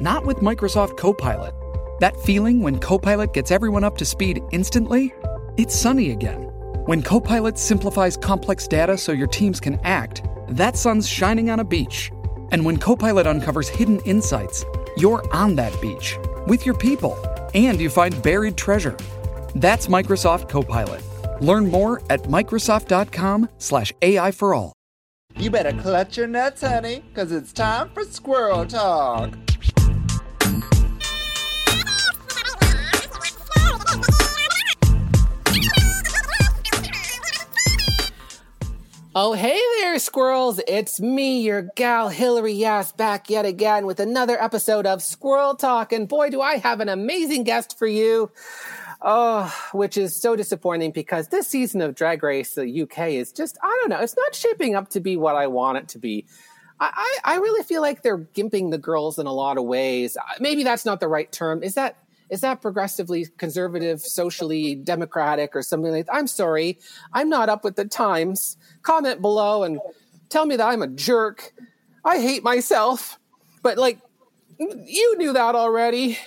Not with Microsoft Copilot. That feeling when Copilot gets everyone up to speed instantly? It's sunny again. When Copilot simplifies complex data so your teams can act, that sun's shining on a beach. And when Copilot uncovers hidden insights, you're on that beach with your people and you find buried treasure. That's Microsoft Copilot. Learn more at Microsoft.com/slash AI for all. You better clutch your nuts, honey, because it's time for squirrel talk. Oh, hey there, squirrels. It's me, your gal Hillary Yass, back yet again with another episode of Squirrel Talk. And boy, do I have an amazing guest for you. Oh, which is so disappointing because this season of Drag Race the UK is just, I don't know, it's not shaping up to be what I want it to be. I, I, really feel like they're gimping the girls in a lot of ways. Uh, maybe that's not the right term. Is that is that progressively conservative, socially democratic, or something like that? I'm sorry, I'm not up with the times. Comment below and tell me that I'm a jerk. I hate myself, but like you knew that already.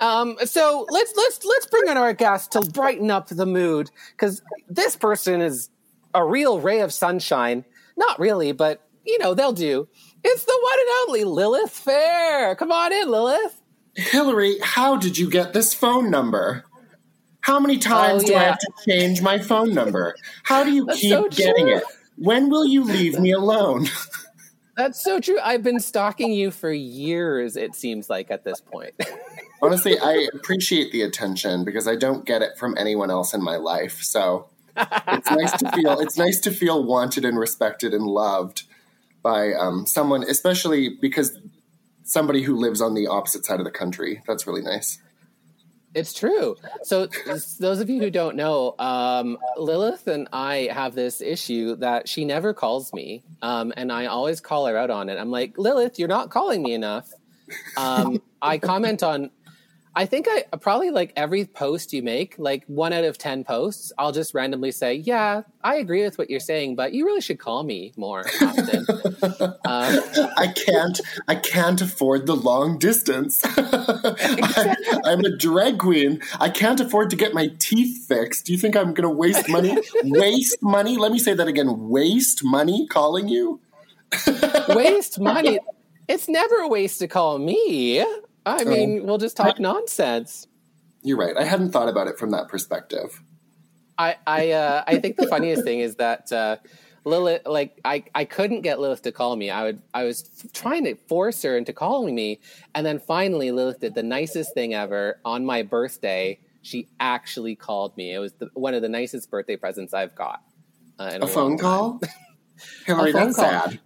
Um, so let's let's let's bring in our guest to brighten up the mood because this person is a real ray of sunshine. Not really, but you know they'll do. It's the one and only Lilith Fair. Come on in, Lilith. Hillary, how did you get this phone number? How many times Oh, do I have to change my phone number? How do you keep so getting it? When will you leave me alone? That's so true. I've been stalking you for years. It seems like at this point. Honestly, I appreciate the attention because I don't get it from anyone else in my life. So it's nice to feel it's nice to feel wanted and respected and loved by um, someone, especially because somebody who lives on the opposite side of the country. That's really nice. It's true. So, those of you who don't know, um, Lilith and I have this issue that she never calls me, um, and I always call her out on it. I'm like, Lilith, you're not calling me enough. Um, I comment on, I think I probably like every post you make, like one out of 10 posts, I'll just randomly say, Yeah, I agree with what you're saying, but you really should call me more often. um, I can't. I can't afford the long distance. I, am a drag queen. I can't afford to get my teeth fixed. Do you think I'm going to waste money? waste money? Let me say that again. Waste money calling you? waste money. It's never a waste to call me. I mean, we'll just talk nonsense. You're right. I hadn't thought about it from that perspective. I I uh, I think the funniest thing is that uh, Lilith, like I I couldn't get Lilith to call me. I would I was trying to force her into calling me, and then finally Lilith did the nicest thing ever on my birthday. She actually called me. It was the, one of the nicest birthday presents I've got. Uh, in A phone call? Hillary, phone that's call. sad.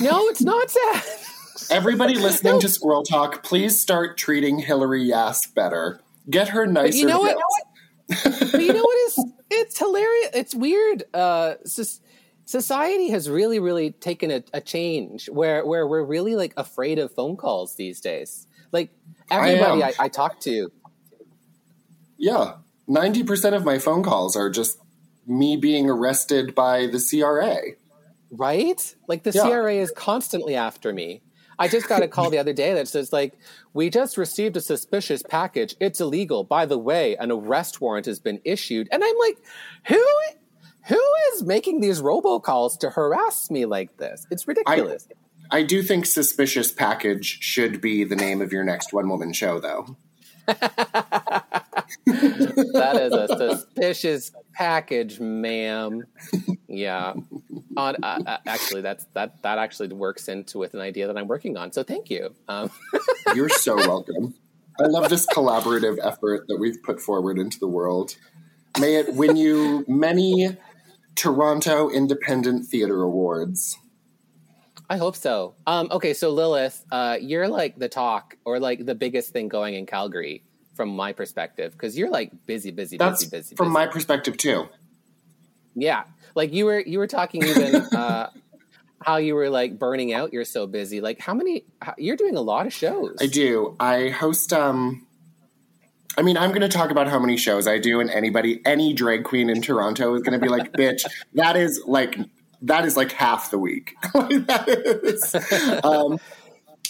No, it's not sad. Everybody listening to Squirrel Talk, please start treating Hillary Yass better. Get her nicer. you know what? but you know what is it's hilarious it's weird uh soc- society has really really taken a, a change where where we're really like afraid of phone calls these days like everybody am. I, I, talk to Yeah. 90% of my phone calls are just me being arrested by the CRA. right like the Yeah. cra is constantly after me i just got a call the other day that says like we just received a suspicious package. It's illegal. By the way an arrest warrant has been issued. And i'm like who who is making these robocalls to harass me like this? It's ridiculous. I do think suspicious package should be the name of your next one woman show, though. that is a suspicious package, ma'am. Yeah. On, uh, uh, actually, that's that that actually works into with an idea that I'm working on. So thank you. Um, You're so welcome. I love this collaborative effort that we've put forward into the world. May it win you many Toronto Independent Theatre Awards. I hope so. Um, okay, so Lilith, uh, you're like the talk or like the biggest thing going in Calgary from my perspective because you're like busy, busy, That's busy, busy. from busy. my perspective too. yeah. Like you were, you were talking even uh, how you were like burning out. You're so busy. Like how many? How, you're doing a lot of shows. I do. I host. Um, I mean, I'm going to talk about how many shows I do, and anybody, any drag queen in Toronto is going to be like, "Bitch, that is like that is like half the week." That is. Um,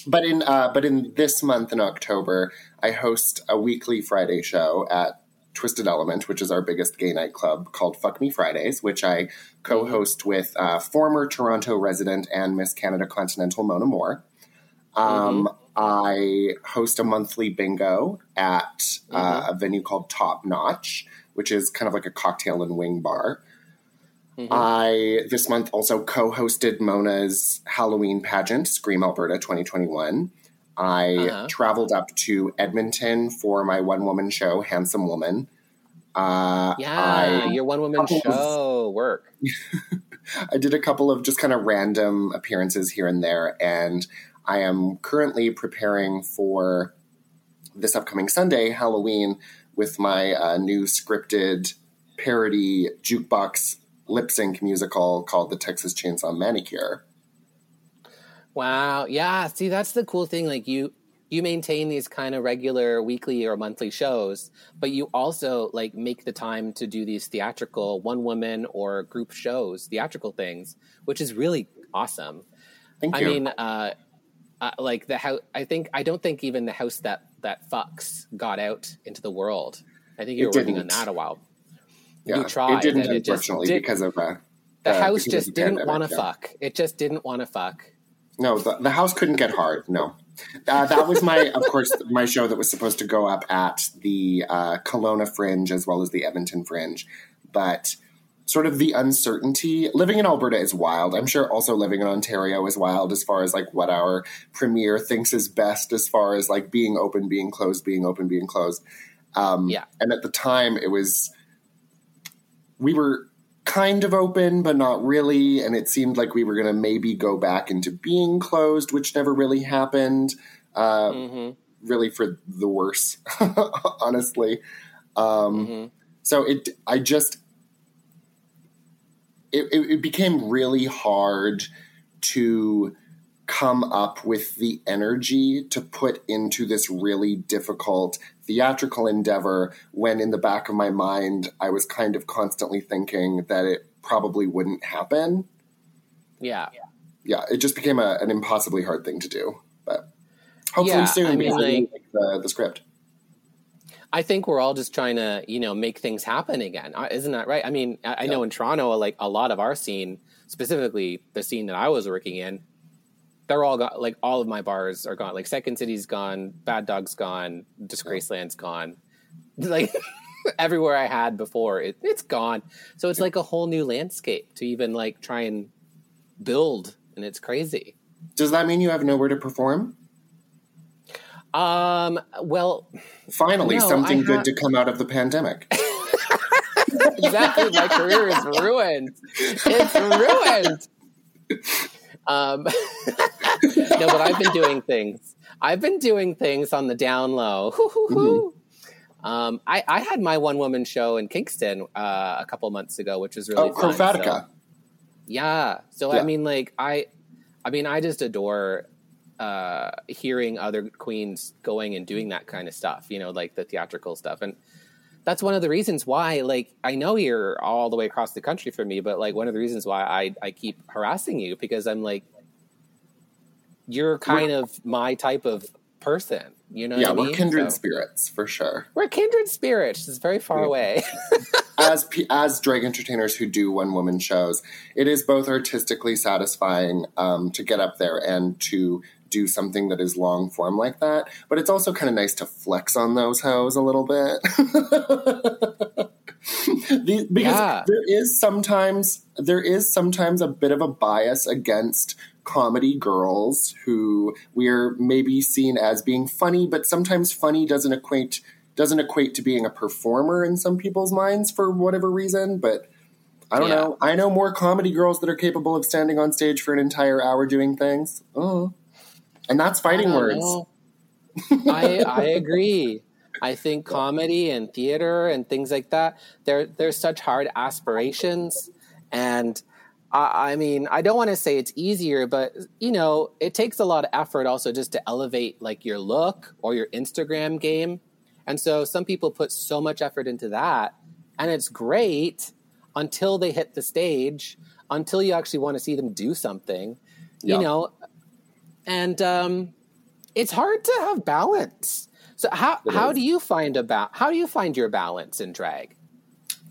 but in uh, but in this month in October, I host a weekly Friday show at Twisted Element, which is our biggest gay nightclub, called Fuck Me Fridays, which I co-host with uh, former Toronto resident and Miss Canada Continental Mona Moore. Um, I host a monthly bingo at uh, a venue called Top Notch, which is kind of like a cocktail and wing bar. I this month also co-hosted Mona's Halloween pageant, Scream Alberta 2021. I Uh-huh. traveled up to Edmonton for my one-woman show, Handsome Woman. Uh, yeah, I, your one woman of- show work. I did a couple of just kind of random appearances here and there, and I am currently preparing for this upcoming Sunday, Halloween, with my uh, new scripted parody jukebox lip sync musical called The Texas Chainsaw Manicure. Wow. Yeah. See, that's the cool thing. Like you, you maintain these kind of regular weekly or monthly shows, but you also like make the time to do these theatrical one woman or group shows, theatrical things, which is really awesome. Thank you. I mean, uh, uh, like the house, I think, I don't think even the house that, that fucks got out into the world. I think you It were working on that a while. yeah, you tried, it didn't, and it just unfortunately, did- because of uh, The uh, house just didn't want to yeah. fuck. It just didn't want to fuck. No, the, the house couldn't get hard. No, uh, that was my, of course, my show that was supposed to go up at the uh, Kelowna Fringe as well as the Edmonton Fringe, but sort of the uncertainty. Living in Alberta is wild. I'm sure also living in Ontario is wild as far as like what our premier thinks is best as far as like being open, being closed, being open, being closed. Um, Yeah. and at the time, it was we were kind of open, but not really. And it seemed like we were going to maybe go back into being closed, which never really happened. Uh, hmm Really, for the worse, honestly. Um, hmm So it, I just, it, it became really hard to come up with the energy to put into this really difficult theatrical endeavor when in the back of my mind I was kind of constantly thinking that it probably wouldn't happen. Yeah. Yeah, it just became a, an impossibly hard thing to do. But hopefully Yeah, soon I mean, because like- like the, the script. I think we're all just trying to, you know, make things happen again. Isn't that right? I mean, I, I know in Toronto, like a lot of our scene, specifically the scene that I was working in, they're all gone. like all of my bars are gone. Like Second City's gone, Bad Dog's gone, Disgraceland's gone. Like everywhere I had before, it, it's gone. So it's like a whole new landscape to even like try and build, and it's crazy. Does that mean you have nowhere to perform? Um. Well, Finally, No, something I good to come out of the pandemic. exactly. My career is ruined. It's ruined. Um, no, but I've been doing things. I've been doing things on the down low. Hoo. Um, I, I had my one woman show in Kingston uh, a couple months ago, which was really oh, fun. Crofatica. So- yeah. So Yeah. I mean, like I, I mean, I just adore uh, hearing other queens going and doing that kind of stuff. You know, like the theatrical stuff, and that's one of the reasons why. Like, I know you're all the way across the country from me, but like one of the reasons why I I keep harassing you because I'm like, you're kind of my type of person. You know, yeah, what I we're mean? kindred So- spirits for sure. we're kindred spirits. It's very far Yeah. away. as pe- as drag entertainers who do one woman shows, it is both artistically satisfying um, to get up there and to do something that is long form like that. But it's also kind of nice to flex on those hoes a little bit. The- because Yeah. there is sometimes there is sometimes a bit of a bias against comedy girls who we're maybe seen as being funny, but sometimes funny doesn't equate doesn't equate to being a performer in some people's minds for whatever reason. But I don't Yeah. know. I know more comedy girls that are capable of standing on stage for an entire hour doing things. Oh. And that's fighting I words. I I agree. I think comedy and theater and things like that, they're they're such hard aspirations. And I, I mean, I don't want to say it's easier, but you know, it takes a lot of effort also just to elevate like your look or your Instagram game. And so some people put so much effort into that, and it's great until they hit the stage, until you actually want to see them do something. Yeah. You know, and um, it's hard to have balance. So how It how is. do you find about how do you find your balance in drag?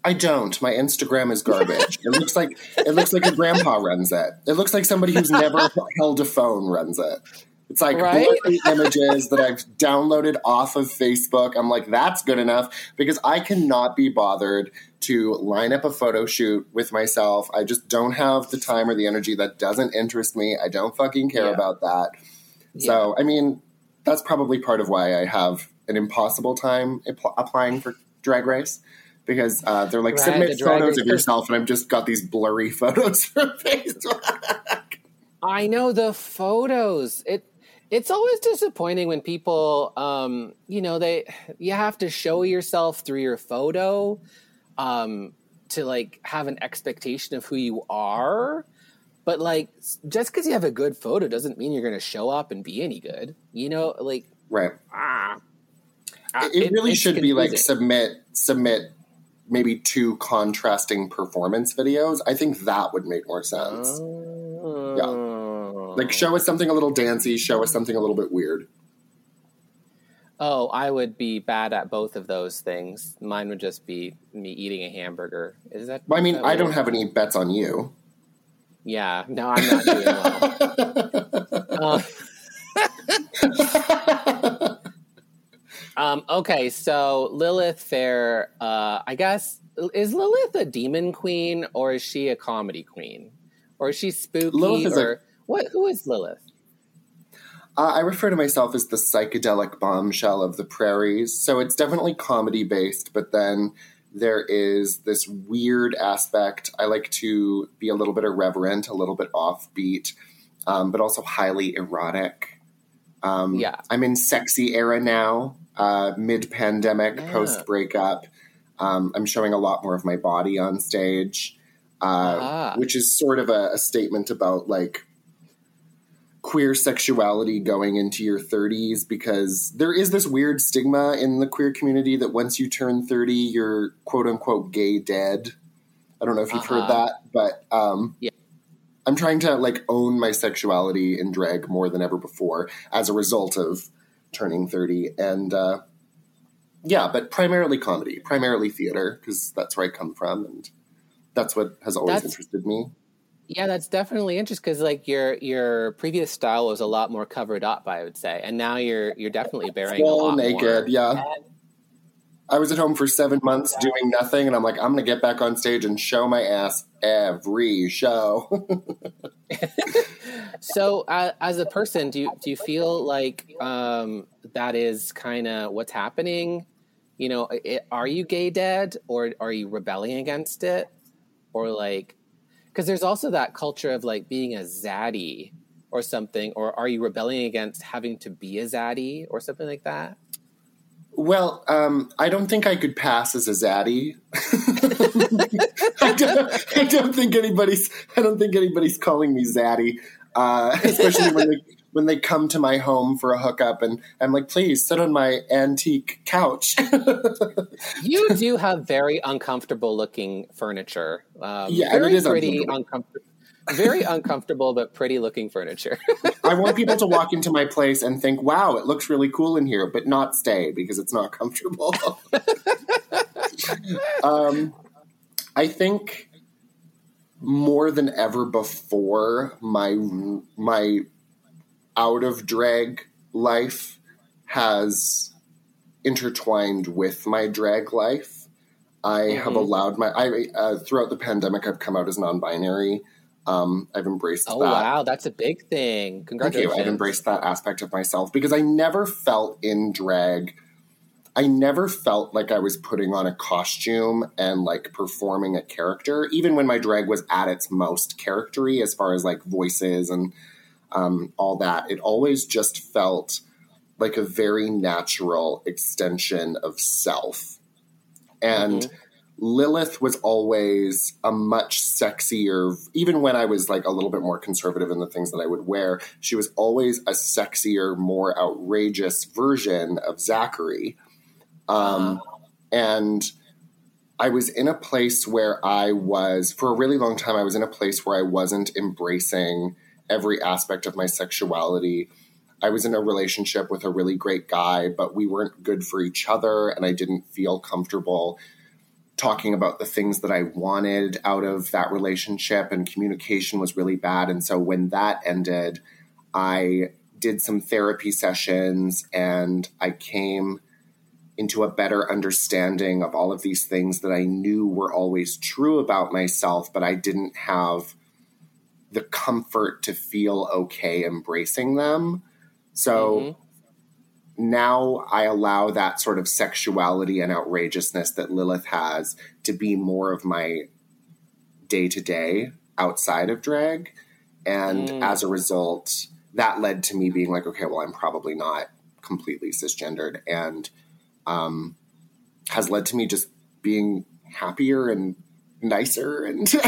I don't. My Instagram is garbage. it looks like it looks like a grandpa runs it. It looks like somebody who's never held a phone runs it. It's like Right? images that I've downloaded off of Facebook. I'm like, that's good enough because I cannot be bothered to line up a photo shoot with myself. I just don't have the time or the energy. That doesn't interest me. I don't fucking care Yeah. about that. So, I mean, that's probably part of why I have an impossible time app- applying for Drag Race because uh, they're like Right, submit the photos of yourself, and I've just got these blurry photos from Facebook. I know the photos. It it's always disappointing when people um you know they you have to show yourself through your photo um to like have an expectation of who you are. But like just because you have a good photo doesn't mean you're going to show up and be any good. You know, like right. ah, It, it really should be like submit submit maybe two contrasting performance videos. I think that would make more sense. Oh. Like show us something a little dancy, show us something a little bit weird. Oh, I would be bad at both of those things. Mine would just be me eating a hamburger. Is that? Well, I mean, that I don't have any bets on you. Yeah, no, I'm not doing well. um, um, okay, so Lilith Fair, uh, I guess, is Lilith a demon queen or is she a comedy queen? Or is she spooky? Lilith is a- what? Who is Lilith? Uh, I refer to myself as the psychedelic bombshell of the prairies. So it's definitely comedy based, but then there is this weird aspect. I like to be a little bit irreverent, a little bit offbeat, um, but also highly erotic. Um, Yeah. I'm in sexy era now, uh, mid pandemic, Yeah. post breakup. Um, I'm showing a lot more of my body on stage, uh, Ah. which is sort of a, a statement about like queer sexuality going into your 30s because there is this weird stigma in the queer community that once you turn 30 you're quote unquote gay dead i don't know if you've heard Uh-huh. that but um, Yeah. i'm trying to like own my sexuality in drag more than ever before as a result of turning 30 and uh, yeah but primarily comedy primarily theater because that's where i come from and that's what has always That's- interested me Yeah, that's definitely interesting because like your your previous style was a lot more covered up, I would say, and now you're you're definitely bearing a full lot naked more. yeah I was at home for seven months doing nothing, and I'm like, I'm going to get back on stage and show my ass every show. So, uh, as a person, do you do you feel like um, that is kind of what's happening? You know, i are you gay dead, or are you rebelling against it, or like, because there's also that culture of like being a zaddy or something, or are you rebelling against having to be a zaddy or something like that? well, um, I don't think I could pass as a zaddy. I, don't, I don't think anybody's. I don't think anybody's calling me zaddy, uh, especially when they when they come to my home for a hookup, and I'm like, please sit on my antique couch. You do have very uncomfortable looking furniture. Um, Yeah, it very pretty, uncomfortable. uncomfortable. Very uncomfortable, but pretty looking furniture. I want people to walk into my place and think, wow, it looks really cool in here, but not stay because it's not comfortable. um, I think more than ever before, my my out of drag life has intertwined with my drag life. I have Mhm. allowed my I uh, throughout the pandemic. I've come out as non-binary. Um, I've embraced that. oh that. wow, that's a big thing. Thank you. I've embraced that aspect of myself because I never felt in drag I never felt like I was putting on a costume and like performing a character, even when my drag was at its most charactery as far as like voices and um, all that. It always just felt like a very natural extension of self. And mm-hmm. Lilith was always a much sexier, even when I was like a little bit more conservative in the things that I would wear, she was always a sexier, more outrageous version of Zachary. Um, uh-huh. And I was in a place where I was, for a really long time, I was in a place where I wasn't embracing every aspect of my sexuality. I was in a relationship with a really great guy, but we weren't good for each other, and I didn't feel comfortable talking about the things that I wanted out of that relationship, and communication was really bad. And so when that ended, I did some therapy sessions and I came into a better understanding of all of these things that I knew were always true about myself, but I didn't have the comfort to feel okay embracing them. So mm-hmm. now I allow that sort of sexuality and outrageousness that Lilith has to be more of my day to day outside of drag. And mm. as a result, that led to me being like, okay, well, I'm probably not completely cisgendered. And um, has led to me just being happier and nicer and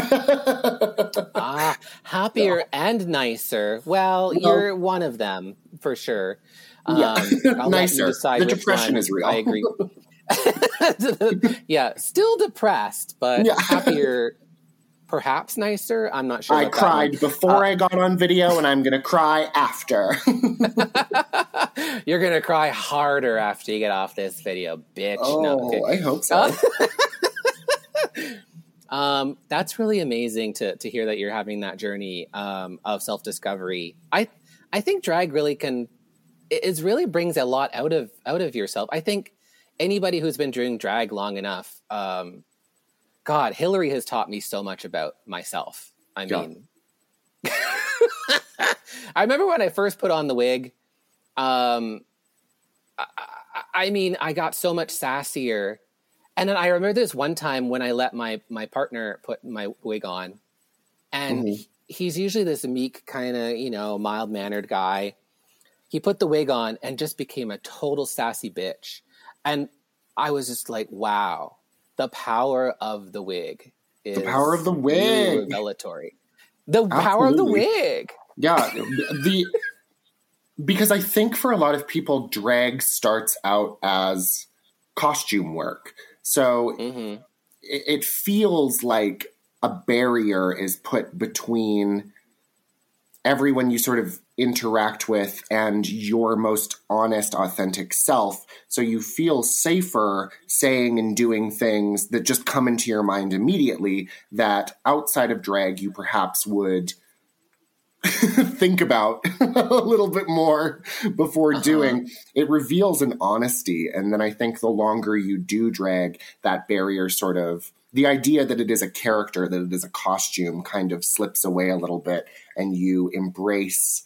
ah happier and nicer well, well, you're one of them for sure yeah um, nicer the depression is real i agree yeah still depressed but yeah. happier perhaps nicer. I'm not sure. I cried before uh, I got on video, and I'm going to cry after. You're going to cry harder after you get off this video, bitch. Oh, no, okay. I hope so. Um, that's really amazing to to hear that you're having that journey um, of self discovery. I I think drag really can it really brings a lot out of out of yourself. I think anybody who's been doing drag long enough um, God, Hillary has taught me so much about myself. I mean, I remember when I first put on the wig. Um, I, I, mean, I got so much sassier, and then I remember this one time when I let my my partner put my wig on, and mm-hmm. he's usually this meek kind of you know mild mannered guy. He put the wig on and just became a total sassy bitch, and I was just like, wow the power of the wig. the power of the wig. Revelatory. The Absolutely. power of the wig. Yeah. The because I think for a lot of people, drag starts out as costume work. So mm-hmm. it, it feels like a barrier is put between everyone you sort of interact with and your most honest, authentic self. So you feel safer saying and doing things that just come into your mind immediately that outside of drag you perhaps would think about a little bit more before uh-huh. doing. It reveals an honesty. And then I think the longer you do drag, that barrier sort of the idea that it is a character, that it is a costume, kind of slips away a little bit, and you embrace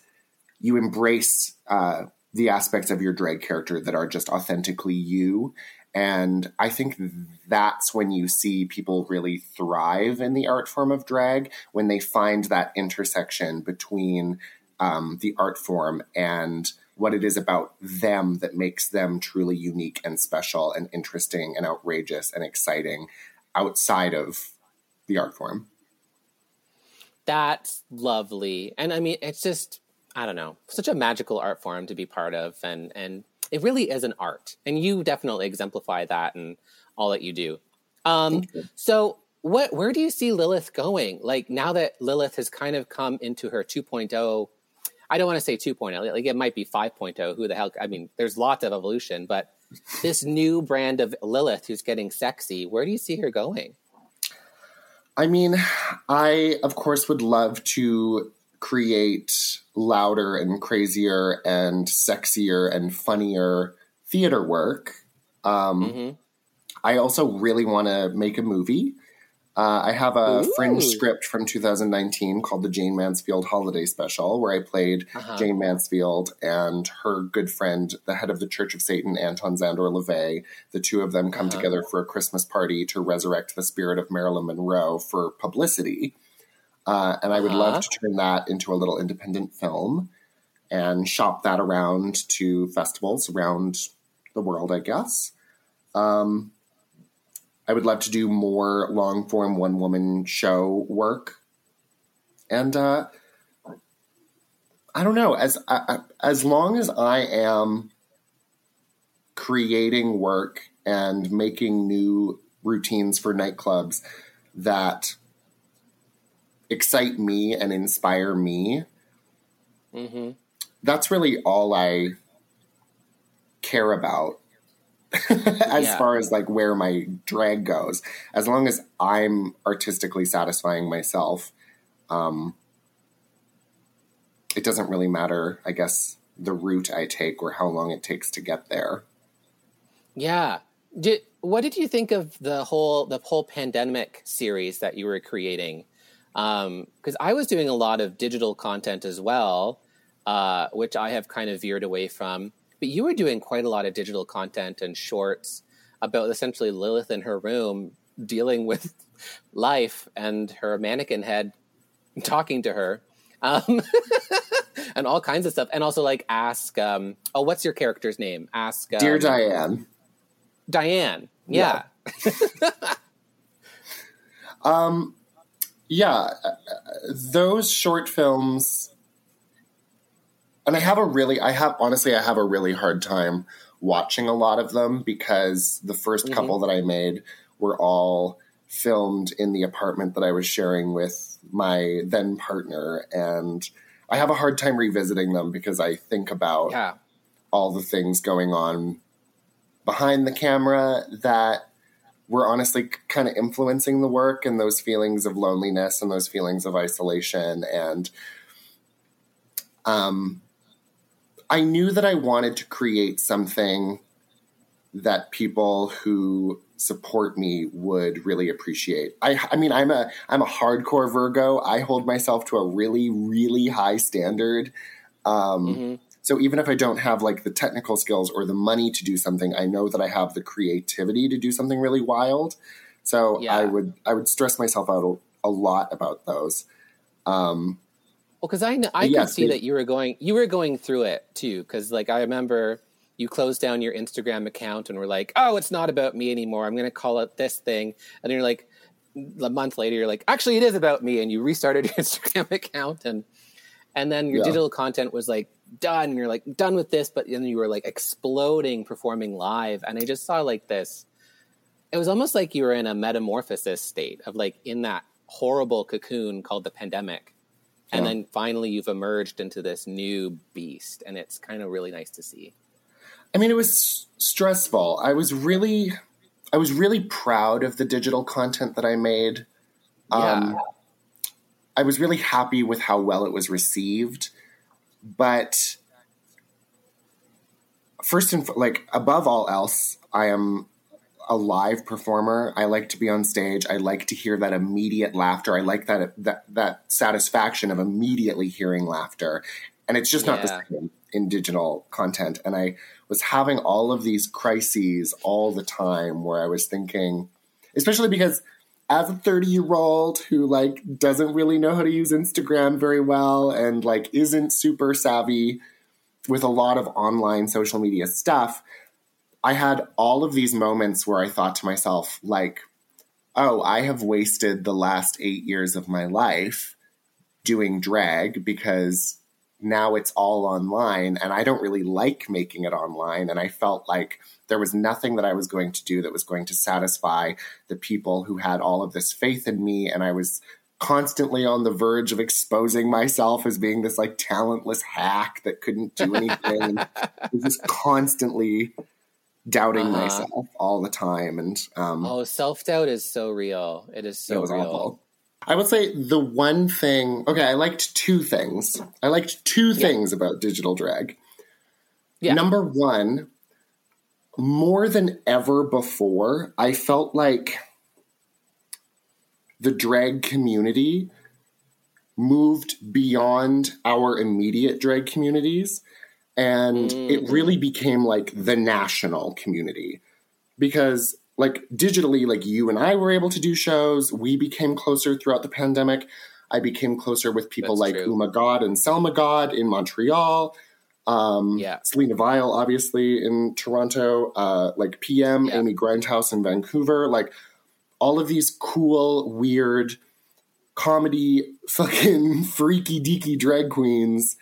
you embrace uh, the aspects of your drag character that are just authentically you. And I think that's when you see people really thrive in the art form of drag, when they find that intersection between um, the art form and what it is about them that makes them truly unique and special and interesting and outrageous and exciting outside of the art form. That's lovely. And I mean, it's just I don't know, such a magical art form to be part of, and and it really is an art, and you definitely exemplify that and all that you do. Um, you. So, what where do you see Lilith going? Like now that Lilith has kind of come into her 2.0, I don't want to say 2.0, like it might be 5.0. Who the hell? I mean, there's lots of evolution, but this new brand of Lilith who's getting sexy, where do you see her going? I mean, I of course would love to create louder and crazier and sexier and funnier theater work. Um, mm-hmm. I also really want to make a movie. Uh, I have a Ooh. fringe script from 2019 called the Jayne Mansfield Holiday Special, where I played Uh-huh. Jayne Mansfield and her good friend, the head of the Church of Satan, Anton Szandor LaVey. The two of them come Uh-huh. together for a Christmas party to resurrect the spirit of Marilyn Monroe for publicity. Uh, and I would Uh-huh. love to turn that into a little independent film and shop that around to festivals around the world, I guess. Um, I would love to do more long form one woman show work. And uh, I don't know, as I, as long as I am creating work and making new routines for nightclubs that excite me and inspire me, hmm that's really all I care about as Yeah. far as like where my drag goes. As long as I'm artistically satisfying myself, um, it doesn't really matter, I guess, the route I take or how long it takes to get there. Yeah. Did, what did you think of the whole the whole pandemic series that you were creating? Because I was doing a lot of digital content as well, uh, which I have kind of veered away from. But you were doing quite a lot of digital content and shorts about essentially Lilith in her room dealing with life and her mannequin head talking to her. Um, and all kinds of stuff. And also like ask, um, oh, what's your character's name? Ask, um, Dear Diane, Diane. Yeah. um, yeah, uh, those short films, and I have a really, I have honestly, I have a really hard time watching a lot of them because the 1st couple that I made were all filmed in the apartment that I was sharing with my then partner, and I have a hard time revisiting them because I think about Yeah. all the things going on behind the camera that were honestly kind of influencing the work and those feelings of loneliness and those feelings of isolation and um I knew that I wanted to create something that people who support me would really appreciate. I I mean I'm a I'm a hardcore Virgo. I hold myself to a really really high standard. Um Mhm. So even if I don't have like the technical skills or the money to do something, I know that I have the creativity to do something really wild. So Yeah. I would I would stress myself out a, a lot about those. Um, Well, because I I Yeah, could see it- that you were going you were going through it too. Because like I remember you closed down your Instagram account and were like, "Oh, it's not about me anymore. I'm going to call it this thing." And then you're like, a month later, you're like, "Actually, it is about me," and you restarted your Instagram account and and then your Yeah. digital content was like done. And you're like done with this, but then you were like exploding performing live, and I just saw like this. It was almost like you were in a metamorphosis state of like in that horrible cocoon called the pandemic and Yeah. then finally you've emerged into this new beast and it's kind of really nice to see I mean, it was stressful. I was really, I was really proud of the digital content that I made. Um, Yeah. I was really happy with how well it was received, but first and like above all else, I am a live performer. I like to be on stage. I like to hear that immediate laughter. I like that that that satisfaction of immediately hearing laughter, and it's just not Yeah. the same in digital content. And I was having all of these crises all the time where I was thinking, especially because as a 30 year old who like doesn't really know how to use Instagram very well and like isn't super savvy with a lot of online social media stuff, I had all of these moments where I thought to myself, like, oh, I have wasted the last eight years of my life doing drag because now it's all online and I don't really like making it online. And I felt like there was nothing that I was going to do that was going to satisfy the people who had all of this faith in me. And I was constantly on the verge of exposing myself as being this like talentless hack that couldn't do anything. I was just constantly doubting Uh-huh. myself all the time. And um, oh self-doubt is so real it is so it real awful. I would say the one thing, okay, I liked two things. I liked two things about digital drag. Yeah. Number one, more than ever before, I felt like the drag community moved beyond our immediate drag communities and Mm. it really became like the national community because like digitally like you and I were able to do shows we became closer throughout the pandemic I became closer with people That's like true. Uma God and Selma God in Montreal um Yeah. Selena Vile obviously in Toronto uh like PM Yeah. Amy Grindhouse in Vancouver like all of these cool weird comedy fucking freaky deaky drag queens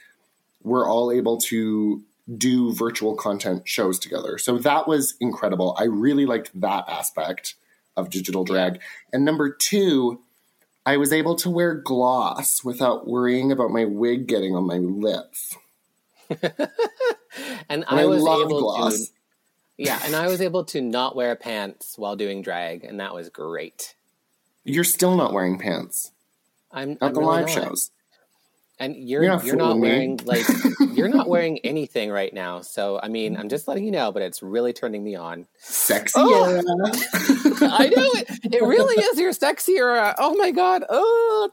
were all able to do virtual content shows together. So that was incredible. I really liked that aspect of digital drag. And number two, I was able to wear gloss without worrying about my wig getting on my lips. And And I was love able gloss. to Yeah, and I was able to not wear pants while doing drag, and that was great. You're still not wearing pants I'm at I'm the really live not. shows. And you're You're you're not not, fooling me. wearing like you're not wearing anything right now. So I mean, I'm just letting you know, but it's really turning me on. Sexy. Oh. I know it. It really is your sexy era. Oh my god. Oh.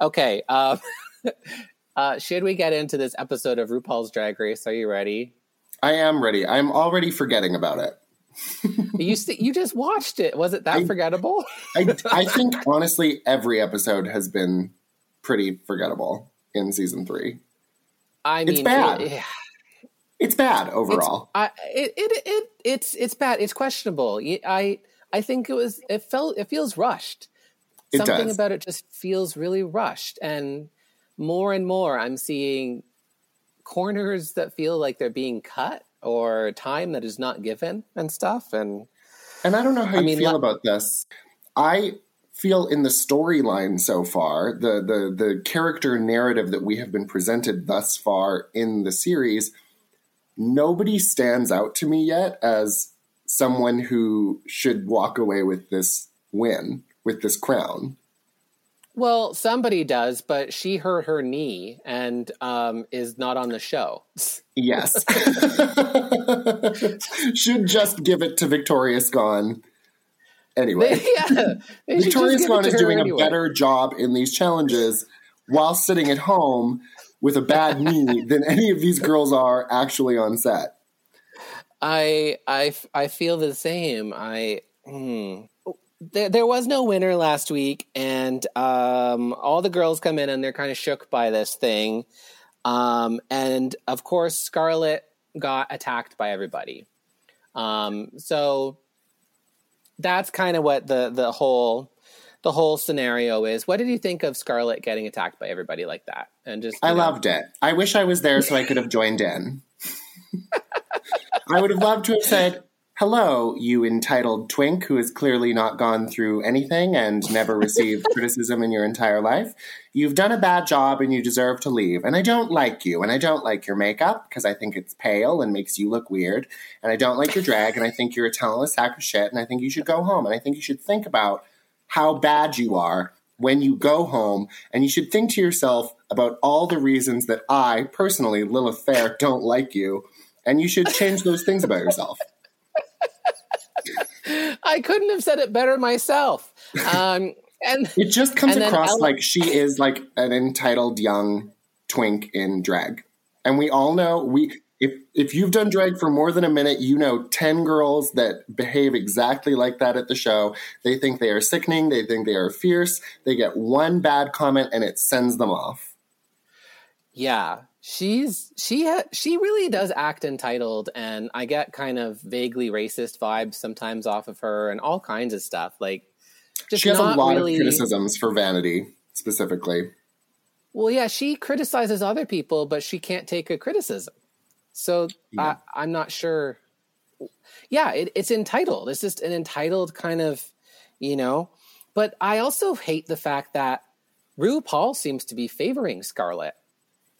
Okay. Um, uh, should we get into this episode of RuPaul's Drag Race? Are you ready? I am ready. I'm already forgetting about it. You st- you just watched it. Was it that I- forgettable? I, I think honestly, every episode has been pretty forgettable in season three. I mean, It's bad it- It's bad overall. I it, it it it's it's bad. It's questionable. I, I think it was it felt it feels rushed. It Something does. about it just feels really rushed and more and more I'm seeing corners that feel like they're being cut or time that is not given and stuff and and I don't know how I you mean, feel le- about this. I feel in the storyline so far, the, the the character narrative that we have been presented thus far in the series, nobody stands out to me yet as someone who should walk away with this win, with this crown. well somebody does but she hurt her knee and um is not on the show. Yes. should just give it to Victoria Scone. Anyway. yeah. Victoria just give it Scone to is doing anyway. a better job in these challenges while sitting at home with a bad knee than any of these girls are actually on set. I I I feel the same. I hmm. there there was no winner last week, and um, all the girls come in and they're kind of shook by this thing. Um, and of course, Scarlett got attacked by everybody. Um, so that's kind of what the the whole the whole scenario is. What did you think of Scarlett getting attacked by everybody like that? And just I know, loved it. I wish I was there so I could have joined in. I would have loved to have said, Hello, you entitled twink who has clearly not gone through anything and never received criticism in your entire life. You've done a bad job and you deserve to leave. And I don't like you. And I don't like your makeup because I think it's pale and makes you look weird. And I don't like your drag. And I think you're a talentless sack of shit. And I think you should go home. And I think you should think about how bad you are when you go home. And you should think to yourself about all the reasons that I, personally, Lilith Fair, don't like you. And you should change those things about yourself. I couldn't have said it better myself. Um, and It just comes across Ella- like she is like an entitled young twink in drag. And we all know we if if you've done drag for more than a minute, you know 10 girls that behave exactly like that at the show. They think they are sickening, they think they are fierce. They get one bad comment and it sends them off. Yeah, she's she ha- she really does act entitled, and I get kind of vaguely racist vibes sometimes off of her, and all kinds of stuff. Like, just She has a lot really, of criticisms for vanity specifically. Well, yeah, she criticizes other people, but she can't take a criticism. So Yeah. I, I'm not sure. Yeah, it, it's entitled. It's just an entitled kind of, you know. But I also hate the fact that RuPaul seems to be favoring Scarlett.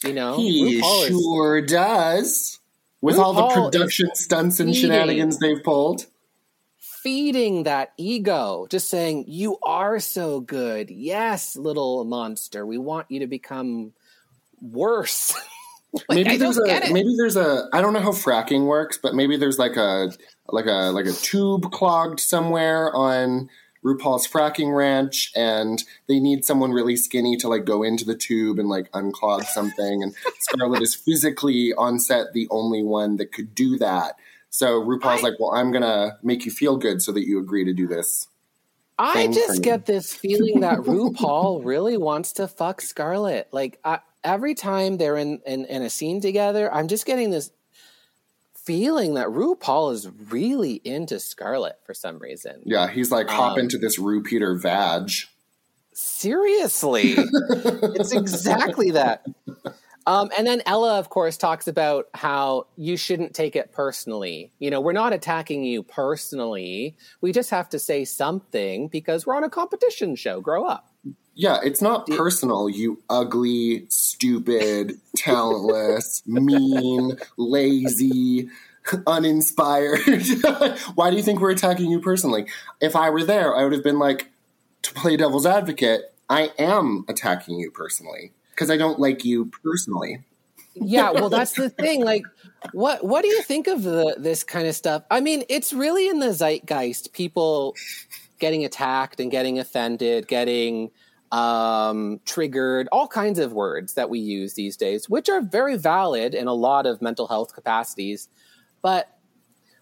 You know, He RuPaul is- sure does. With all the production stunts and feeding. shenanigans they've pulled. feeding that ego, just saying, You are so good. Yes, little monster. We want you to become worse. Like, maybe I there's a maybe there's a I don't know how fracking works, but maybe there's like a like a like a tube clogged somewhere on RuPaul's fracking ranch and they need someone really skinny to like go into the tube and like unclog something. And Scarlett is physically on set the only one that could do that. So RuPaul's I, like, well, I'm going to make you feel good so that you agree to do this. I just get this feeling that RuPaul really wants to fuck Scarlett. Like I, every time they're in, in, in a scene together, I'm just getting this feeling that RuPaul is really into Scarlett for some reason. Yeah, he's like hop um, into this Ru Peter vag. Seriously, it's exactly that. Um, and then Ella, of course, talks about how you shouldn't take it personally. You know, we're not attacking you personally. We just have to say something because we're on a competition show. Grow up. Yeah, it's not personal, you ugly, stupid, talentless, mean, lazy, uninspired. Why do you think we're attacking you personally? If I were there, I would have been like, to play devil's advocate, I am attacking you personally because I don't like you personally. yeah, well, that's the thing. Like, what what do you think of the, this kind of stuff? I mean, it's really in the zeitgeist. People getting attacked and getting offended, getting um, triggered, all kinds of words that we use these days, which are very valid in a lot of mental health capacities. But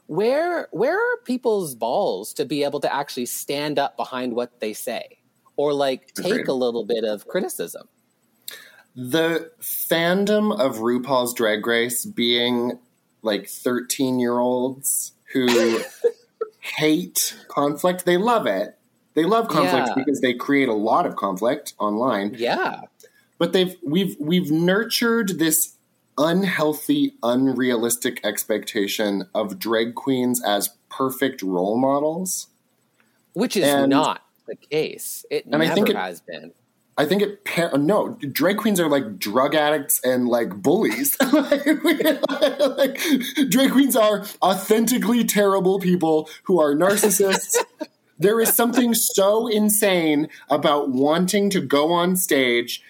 where where are people's balls to be able to actually stand up behind what they say, or like take a little bit of criticism? The fandom of RuPaul's Drag Race being like 13 year olds who hate conflict, they love it. They love conflict yeah. because they create a lot of conflict online. Yeah. But they've we've we've nurtured this unhealthy, unrealistic expectation of drag queens as perfect role models. Which is and, not the case. It and never I think it, has been. I think it no drag queens are like drug addicts and like bullies. like, drag queens are authentically terrible people who are narcissists. there is something so insane about wanting to go on stage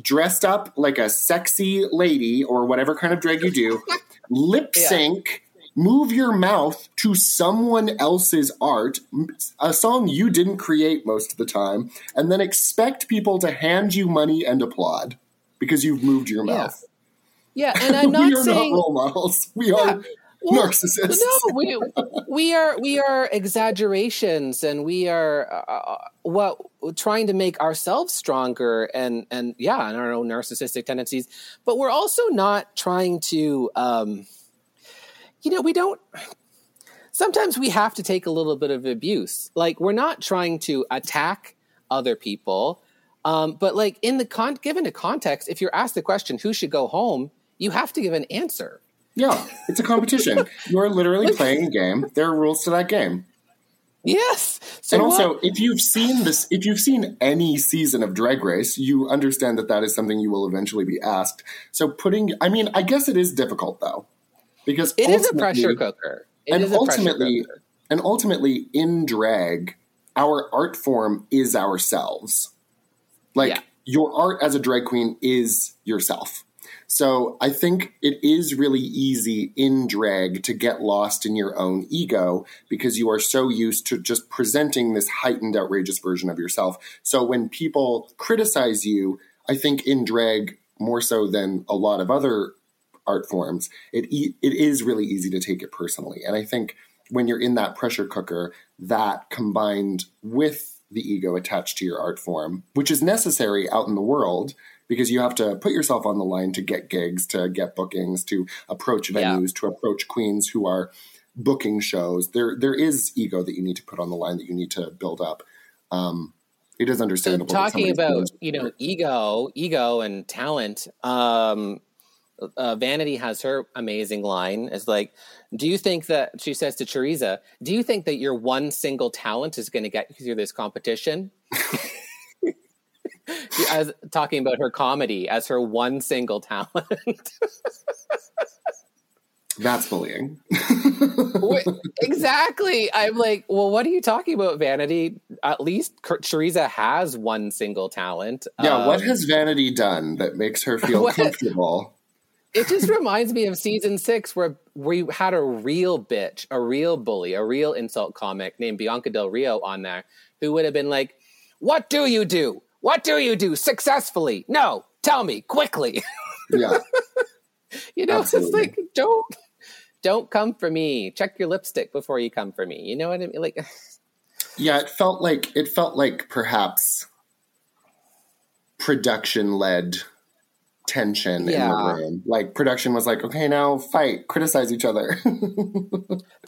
dressed up like a sexy lady or whatever kind of drag you do, lip sync move your mouth to someone else's art, a song you didn't create most of the time, and then expect people to hand you money and applaud because you've moved your mouth. Yeah, yeah and I'm not we are saying not role models. We yeah. are well, narcissists. No, we we are we are exaggerations, and we are uh, uh, what trying to make ourselves stronger, and and yeah, and our own narcissistic tendencies. But we're also not trying to. Um, you know, we don't. Sometimes we have to take a little bit of abuse. Like we're not trying to attack other people, um, but like in the con, given a context, if you're asked the question, "Who should go home?" you have to give an answer. Yeah, it's a competition. you are literally playing a game. There are rules to that game. Yes. So and also, what? if you've seen this, if you've seen any season of Drag Race, you understand that that is something you will eventually be asked. So putting, I mean, I guess it is difficult though because it is a pressure cooker. It and ultimately, cooker. and ultimately, in drag, our art form is ourselves. Like yeah. your art as a drag queen is yourself. So I think it is really easy in drag to get lost in your own ego because you are so used to just presenting this heightened, outrageous version of yourself. So when people criticize you, I think in drag more so than a lot of other art forms, it it is really easy to take it personally. And I think when you're in that pressure cooker, that combined with the ego attached to your art form, which is necessary out in the world because you have to put yourself on the line to get gigs, to get bookings, to approach venues, yeah. to approach queens who are booking shows. There there is ego that you need to put on the line that you need to build up. Um, it is understandable. So talking about you know ego, ego and talent. Um, uh, Vanity has her amazing line. Is like, do you think that she says to Teresa, "Do you think that your one single talent is going to get you through this competition?" as talking about her comedy as her one single talent. That's bullying. exactly. I'm like, well, what are you talking about, Vanity? At least Teresa has one single talent. Yeah, um, what has Vanity done that makes her feel comfortable it just reminds me of season six where we had a real bitch, a real bully, a real insult comic named Bianca Del Rio on there who would have been like, What do you do? What do you do successfully? No, tell me quickly. Yeah. you know, Absolutely. it's like don't don't come for me. Check your lipstick before you come for me. You know what I mean? Like Yeah, it felt like it felt like perhaps production led tension Yeah. in the room. Like production was like, okay, now fight, criticize each other.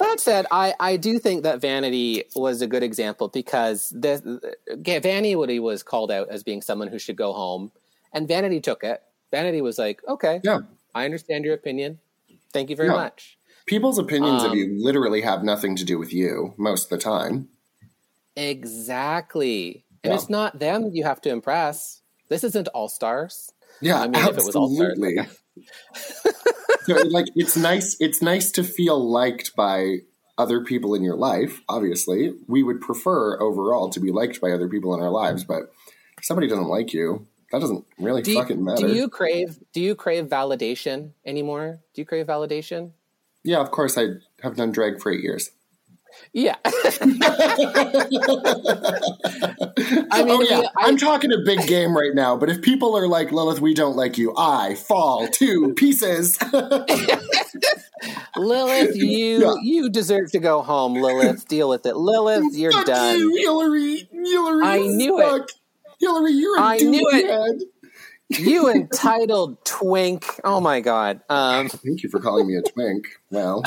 That said, I, I do think that Vanity was a good example because the, the, Vanity was called out as being someone who should go home, and Vanity took it. Vanity was like, "Okay, yeah. I understand your opinion. Thank you very Yeah. much." People's opinions of Um, you literally have nothing to do with you most of the time. Exactly, and Yeah. it's not them you have to impress. This isn't All Stars. Yeah, I mean, if it was all absolutely. so, like, it's nice. It's nice to feel liked by other people in your life. Obviously, we would prefer overall to be liked by other people in our lives. But if somebody doesn't like you, that doesn't really Do you, fucking matter. do you crave do you crave validation anymore? Do you crave validation? yeah, of course. I have done drag for eight years. Yeah. I mean, oh yeah, I, am talking a big game right now. But if people are like Lilith, we don't like you. I fall to pieces. Lilith, you Yeah. you deserve to go home. Lilith, deal with it. Lilith, you're Fuck done. you, Hillary. Hillary, I knew it. Hillary, you're a I knew it. douchehead. You entitled twink. Oh my god. Um, Thank you for calling me a twink. Well,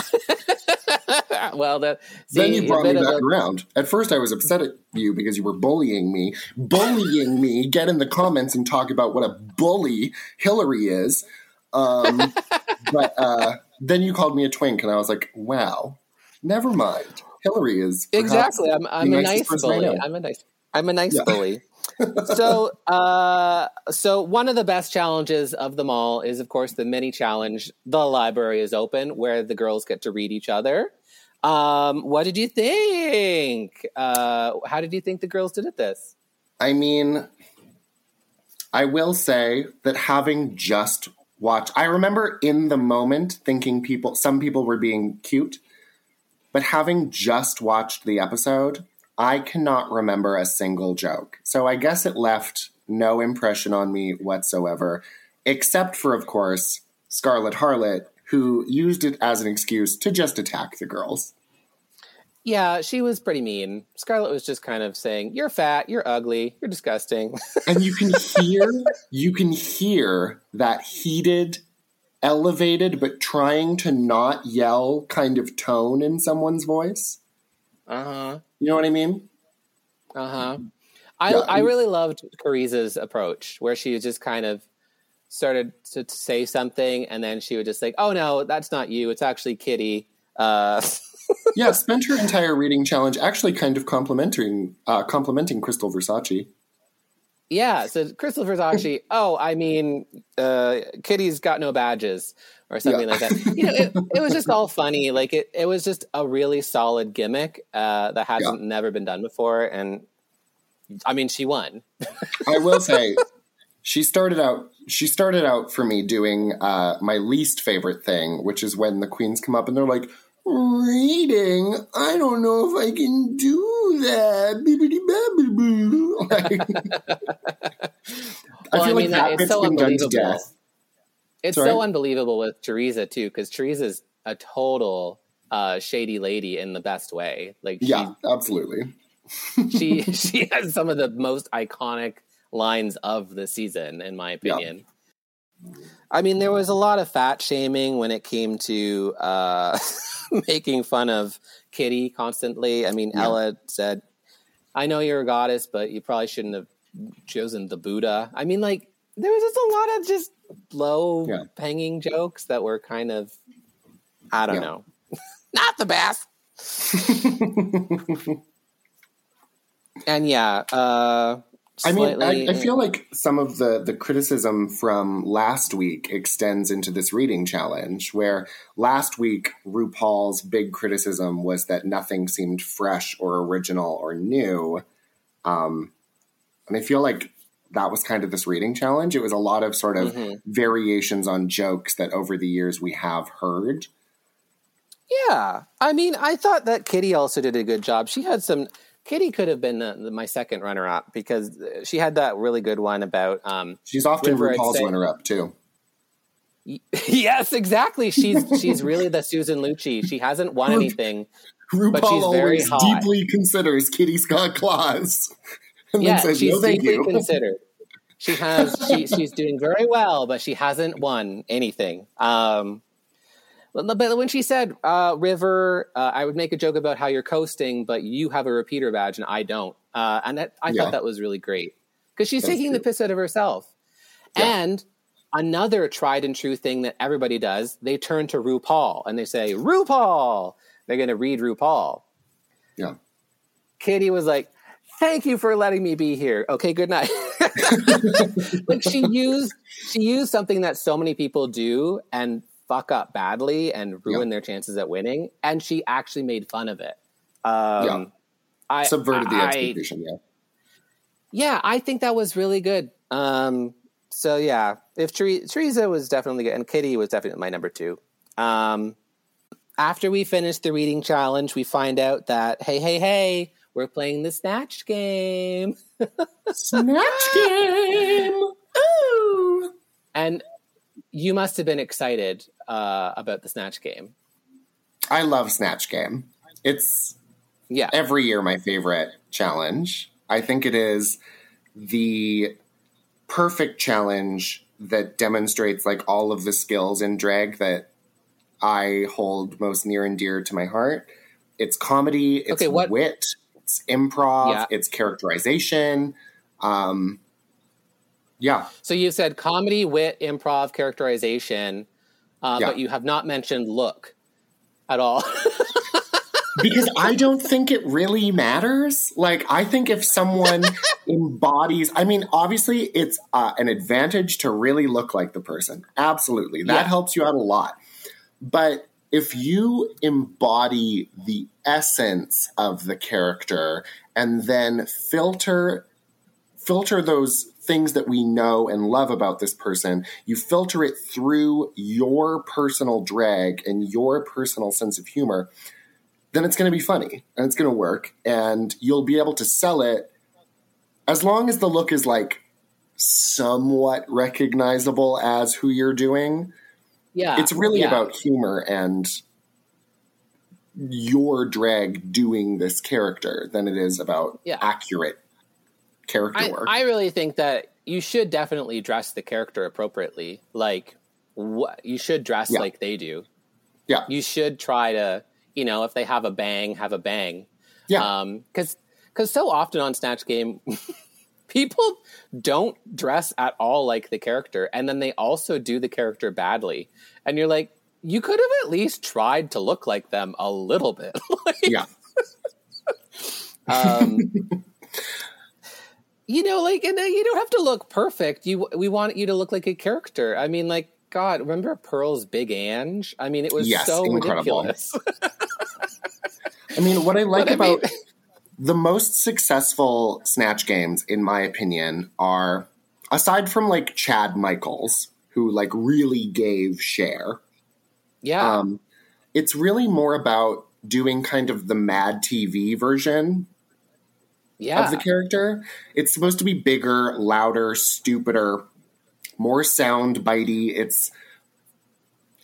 well, that see, then you brought me back a- around. At first, I was upset at you because you were bullying me. Bullying me. Get in the comments and talk about what a bully Hillary is. Um, but uh, then you called me a twink, and I was like, wow, never mind. Hillary is exactly. I'm, I'm a nice bully. I'm a nice. I'm a nice Yeah. bully. So, uh, so one of the best challenges of them all is, of course, the mini challenge. The library is open, where the girls get to read each other. Um, what did you think? Uh, how did you think the girls did at this? I mean, I will say that having just watched, I remember in the moment thinking people, some people were being cute, but having just watched the episode, I cannot remember a single joke. So I guess it left no impression on me whatsoever, except for, of course, Scarlett Harlot, who used it as an excuse to just attack the girls. Yeah, she was pretty mean. Scarlett was just kind of saying, "You're fat, you're ugly, you're disgusting." and you can hear you can hear that heated elevated but trying to not yell kind of tone in someone's voice Uh huh. you know what i mean Uh huh. I Yeah, I really loved Choriza's approach, where she just kind of started to, to say something, and then she would just like, "Oh no, that's not you. It's actually Kitty." Uh, yeah spent her entire reading challenge actually kind of complimenting uh complimenting krystal versace yeah. So Krystal Versace. oh, I mean, uh, Kitty's got no badges or something Yeah. like that. You know, it, it was just all funny. Like it, it was just a really solid gimmick uh, that hasn't never been done before, and I mean, she won. i will say she started out she started out for me doing uh my least favorite thing which is when the queens come up and they're like reading i don't know if i can do that Bibbidi-babbidi-boo. Well, I feel like that it's bit's so been done to unbelievable. death. It's Sorry? so unbelievable with Teresa too, because Teresa's a total uh, shady lady in the best way. Like, Yeah, absolutely. she, she she has some of the most iconic lines of the season, in my Yeah. opinion. I mean, there was a lot of fat shaming when it came to uh, making fun of Kitty constantly. I mean, Yeah. Ella said, "I know you're a goddess, but you probably shouldn't have chosen the Buddha." I mean, like there was just a lot of just low Yeah. hanging jokes that were kind of, I don't Yeah. know, not the best. and yeah, uh, I mean, I, I feel like some of the, the criticism from last week extends into this reading challenge, where last week RuPaul's big criticism was that nothing seemed fresh or original or new. Um, and I feel like that was kind of this reading challenge. It was a lot of sort of Mm-hmm. variations on jokes that over the years we have heard. Yeah, I mean, I thought that Kitty also did a good job. She had some. Kitty could have been uh, my second runner-up because she had that really good one about. Um, She's often River, RuPaul's runner up too. yes, exactly. She's she's really the Susan Lucci. She hasn't won anything. RuPaul she's very always hot. deeply considers Kitty Scott Claus. And yeah, says, she's no, you. considered. She has she, she's doing very well, but she hasn't won anything. Um, but but when she said, uh, "River," uh, I would make a joke about how you're coasting, but you have a repeater badge and I don't, uh, and that, I Yeah. thought that was really great because she's That's taking the piss out of herself. And another tried and true thing that everybody does, they turn to RuPaul and they say, "RuPaul." They're going to read RuPaul. Yeah. Kitty was like, "Thank you for letting me be here." Okay, good night. like she used she used something that so many people do and fuck up badly and ruin Yeah. their chances at winning, and she actually made fun of it. Um, Yeah. I Subverted the I- expectation. Yeah. yeah, I think that was really good. Um, so yeah, if Teresa was definitely good, and Kitty was definitely my number two. Um, after we finish the reading challenge, we find out that hey, hey, hey, we're playing the snatch game, Snatch game. Ooh. and you must have been excited uh, about the snatch game. I love Snatch Game. It's Yeah, every year my favorite challenge. I think it is the perfect challenge that demonstrates like all of the skills in drag that I hold most near and dear to my heart. It's comedy, it's Okay, what- wit, it's improv, Yeah. it's characterization. Um, yeah, So you said comedy, wit, improv, characterization, uh, Yeah. but you have not mentioned look at all. because I don't think it really matters. Like, I think if someone embodies, I mean, obviously, it's uh, an advantage to really look like the person. Absolutely. That Yeah. helps you out a lot. But if you embody the essence of the character and then filter filter those things that we know and love about this person, you filter it through your personal drag and your personal sense of humor, then it's going to be funny and it's going to work and you'll be able to sell it as long as the look is like somewhat recognizable as who you're doing. yeah, It's really yeah. about humor and your drag doing this character than it is about Yeah. accurate character I, work. I really think that you should definitely dress the character appropriately. Like, what you should dress Yeah. like they do. yeah. You should try to, you know, if they have a bang, have a bang. yeah. Um, because because so often on Snatch Game, people don't dress at all like the character, and then they also do the character badly, and you're like, you could have at least tried to look like them a little bit. Like, yeah. um, you know, like, and uh, you don't have to look perfect. You, we want you to look like a character. I mean, like, God, remember Pearl's Big Ang? I mean, it was Yes, so incredible. ridiculous. I mean, what I like But I mean- about the most successful Snatch games, in my opinion, are aside from like Chad Michaels, who like really gave Cher. yeah, Um, it's really more about doing kind of the Mad TV version yeah, of the character. It's supposed to be bigger, louder, stupider, more sound bitey. It's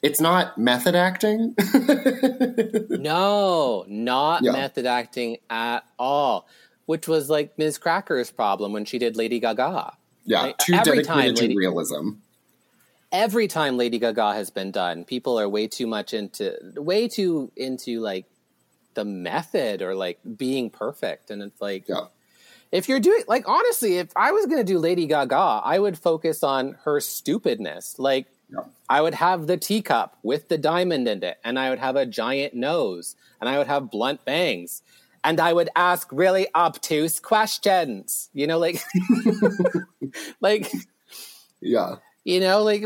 it's not method acting. no, not Yeah. method acting at all. Which was like Miz Cracker's problem when she did Lady Gaga. yeah, Like, too every dedicated time to Lady- realism. every time Lady Gaga has been done, people are way too much into way too into like the method or like being perfect. And it's like Yeah. if you're doing like honestly, if I was gonna do Lady Gaga, I would focus on her stupidness. Like Yeah. I would have the teacup with the diamond in it, and I would have a giant nose, and I would have blunt bangs. And I would ask really obtuse questions, you know, like, like Yeah. you know, like,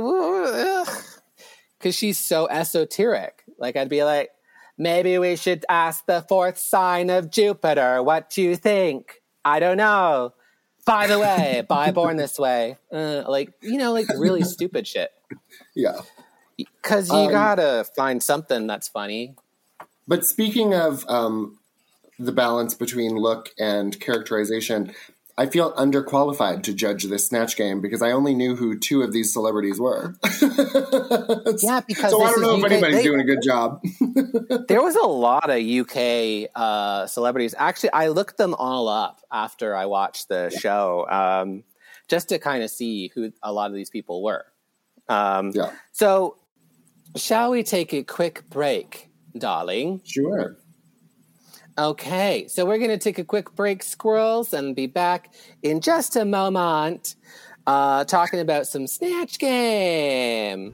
because she's so esoteric. Like, I'd be like, maybe we should ask the fourth sign of Jupiter what do you think. I don't know. By the way, by Born This Way. Uh, like, you know, like really stupid shit. Yeah. Because you Um, gotta find something that's funny. But speaking of um, the balance between look and characterization, I feel underqualified to judge this Snatch game because I only knew who two of these celebrities were. Yeah, because so I don't know if UK anybody's they- doing a good job. There was a lot of UK uh, celebrities. Actually, I looked them all up after I watched the show, um, just to kind of see who a lot of these people were. Um, yeah, So, shall we take a quick break, darling? sure. Okay, so we're going to take a quick break, squirrels, and be back in just a moment uh, talking about some Snatch Game.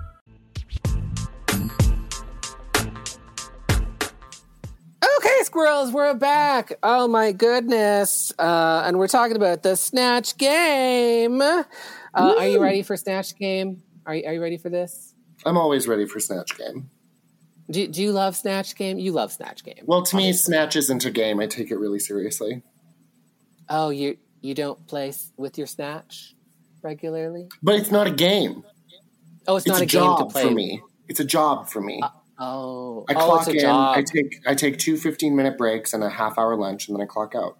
Okay, squirrels, we're back. Oh my goodness. Uh, and we're talking about the Snatch Game. Uh, are you ready for Snatch Game? Are you, are you ready for this? I'm always ready for Snatch Game. Do, do you love Snatch Game? You love Snatch Game. Well, to me, Snatch isn't a game. I take it really seriously. Oh, you you don't play with your Snatch regularly? But it's not a game. Oh, it's, It's, not a, a, game job to play. for me. It's a job for me. Oh, I oh, clock it's a in. job. I take I take two 15 minute breaks and a half hour lunch, and then I clock out.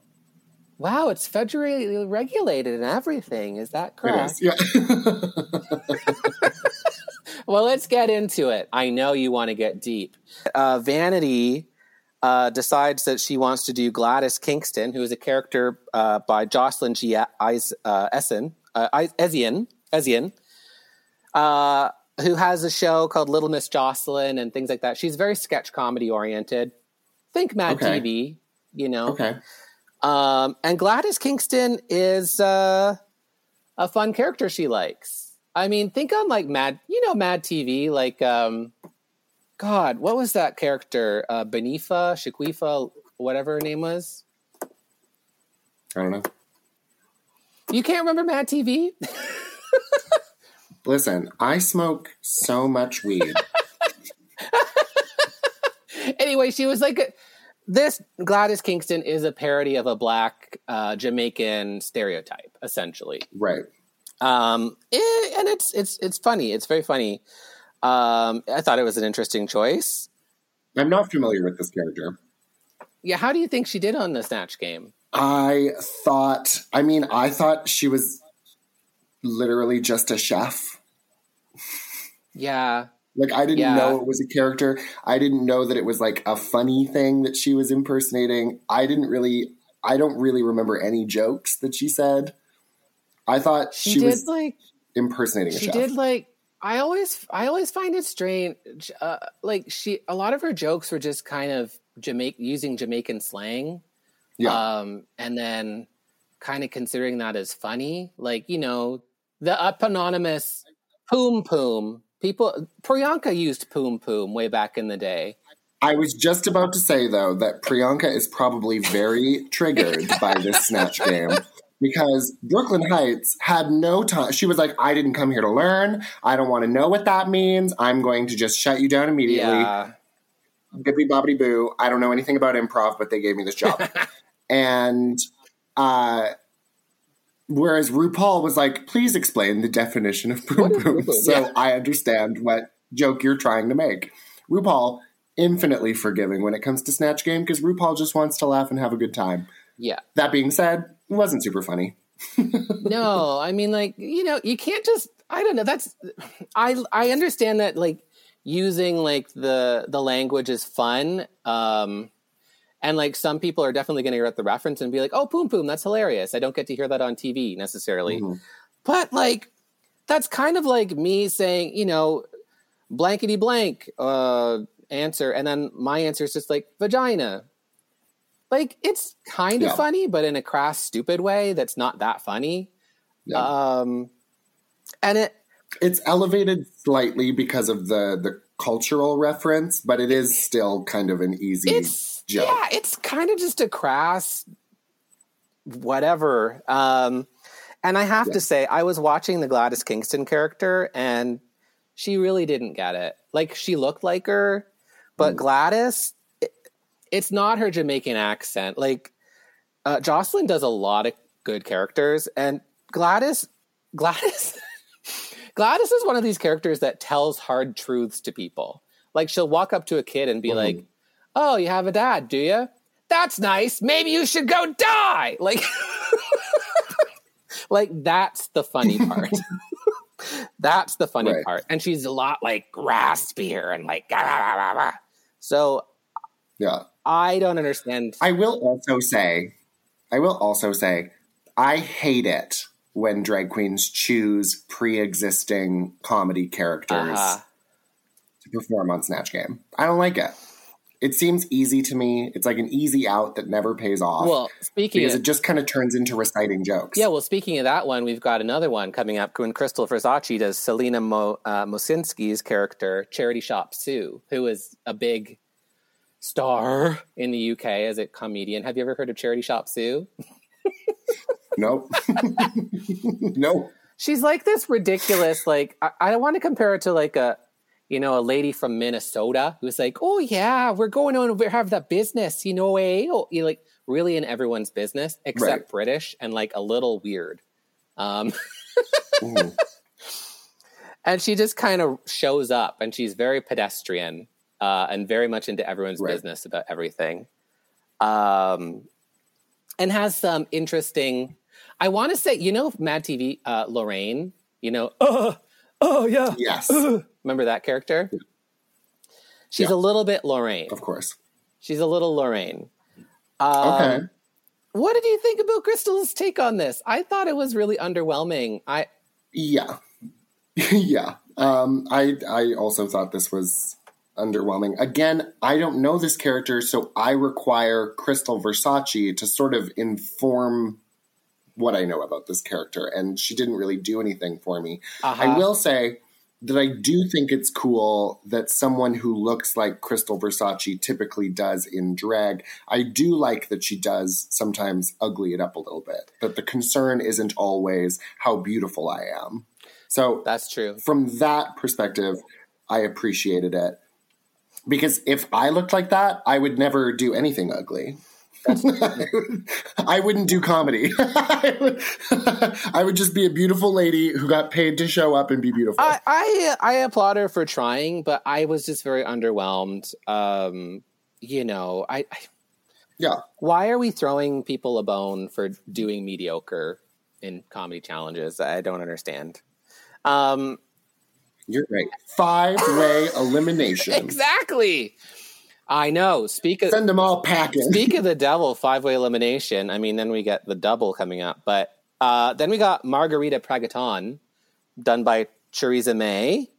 Wow, it's federally regulated and everything. Is that correct? is. Yeah. Well, let's get into it. I know you want to get deep. Uh, Vanity uh, decides that she wants to do Gladys Kingston, who is a character uh, by Jocelyn Jee Eis- uh, Essen, Eis- Esien, Esien who has a show called Little Miss Jocelyn and things like that. She's very sketch comedy oriented. Think Mad Okay. TV, you know. okay. Um, and Gladys Kingston is uh, a fun character she likes. I mean, think on like Mad, you know, Mad TV, like, um, God, what was that character? Uh, Benifa, Shaquifa, whatever her name was. I don't know. You can't remember Mad TV? Listen, I smoke so much weed. anyway, she was like, this Gladys Kingston is a parody of a black uh, Jamaican stereotype, essentially. right. Um, eh, and it's it's it's funny. It's very funny. Um, I thought it was an interesting choice. I'm not familiar with this character. Yeah, how do you think she did on the snatch game? I thought, I mean, I thought she was literally just a chef. Yeah, Like, I didn't Yeah. know it was a character. I didn't know that it was like a funny thing that she was impersonating. I didn't really, I don't really remember any jokes that she said. I thought she, she, did was like impersonating a she chef. did like I always I always find it strange. Uh, like she a lot of her jokes were just kind of Jamaican using Jamaican slang. yeah. um, and then kind of considering that as funny, like you know, the eponymous "poom poom." People, Priyanka used "poom poom" way back in the day. I was just about to say though that Priyanka is probably very triggered by this snatch game because Brooke Lynn Hytes had no time. She was like, "I didn't come here to learn. I don't want to know what that means. I'm going to just shut you down immediately." Yeah, Bippy bobbity boo. I don't know anything about improv, but they gave me this job. and uh, whereas RuPaul was like, "Please explain the definition of boom boom," so Yeah. I understand what joke you're trying to make. RuPaul infinitely forgiving when it comes to Snatch Game because RuPaul just wants to laugh and have a good time. yeah. That being said, it wasn't super funny. no, I mean, like you know, you can't just. I don't know. That's I I understand that like using like the the language is fun. Um, and like some people are definitely going to get the reference and be like, "Oh, poom poom, that's hilarious." I don't get to hear that on TV necessarily, Mhm. but like that's kind of like me saying, you know, blankety blank uh, answer, and then my answer is just like vagina. like it's kind of Yeah. funny, but in a crass, stupid way that's not that funny. Um, and it It's elevated slightly because of the the cultural reference, but it is still kind of an easy it's joke. yeah, it's kind of just a crass whatever. Um, and I have Yeah. to say, I was watching the Gladys Kingston character, and she really didn't get it. Like she looked like her, but Gladys, it, it's not her Jamaican accent. Like uh, Jocelyn does a lot of good characters, and Gladys, Gladys, Gladys is one of these characters that tells hard truths to people. Like she'll walk up to a kid and be like, "Oh, you have a dad, do you? That's nice. Maybe you should go die." Like, like that's the funny part. that's the funny Right. part, and she's a lot like raspier and like. So Yeah. I don't understand. I will also say, I will also say, I hate it when drag queens choose pre-existing comedy characters Uh-huh. to perform on Snatch Game. I don't like it. It seems easy to me. It's like an easy out that never pays off. Well, speaking because of, it just kind of turns into reciting jokes. Yeah, well, speaking of that one, we've got another one coming up when Krystal Versace does Selina Mo, uh, Mosinski's character, Charity Shop Sue, who is a big star in the UK as a comedian. Have you ever heard of Charity Shop Sue? Nope. nope. She's like this ridiculous, like, I, I don't want to compare it to like a, you know, a lady from Minnesota who's like, oh, yeah, we're going on, we have that business, you know, eh? Oh, you like really in everyone's business except Right. British and like a little weird. Um, and she just kind of shows up and she's very pedestrian uh, and very much into everyone's Right. business about everything um, and has some interesting i want to say you know mad tv uh, lorraine you know oh, oh yeah Yes, remember that character Yeah. she's Yeah. a little bit lorraine of course. she's a little lorraine um, Okay. what did you think about krystal's take on this i thought it was really underwhelming i Yeah. yeah. Um, I I also thought this was underwhelming. Again, I don't know this character, so I require Krystal Versace to sort of inform what I know about this character, and she didn't really do anything for me. Uh-huh. I will say that I do think it's cool that someone who looks like Krystal Versace typically does in drag. I do like that she does sometimes ugly it up a little bit. That the concern isn't always how beautiful I am. So that's true from that perspective, I appreciated it. Because if I looked like that, I would never do anything ugly. I wouldn't do comedy. I, would, I would just be a beautiful lady who got paid to show up and be beautiful. I, I I applaud her for trying, but I was just very underwhelmed. Um, you know, I, I yeah. why are we throwing people a bone for doing mediocre in comedy challenges? I don't understand. Um, You're right. Five way elimination. exactly. I know. Speak of Send them all packing. speak of the devil, five way elimination. I mean, then we get the double coming up, but uh, then we got Margarita Pracatan, done by Choriza May,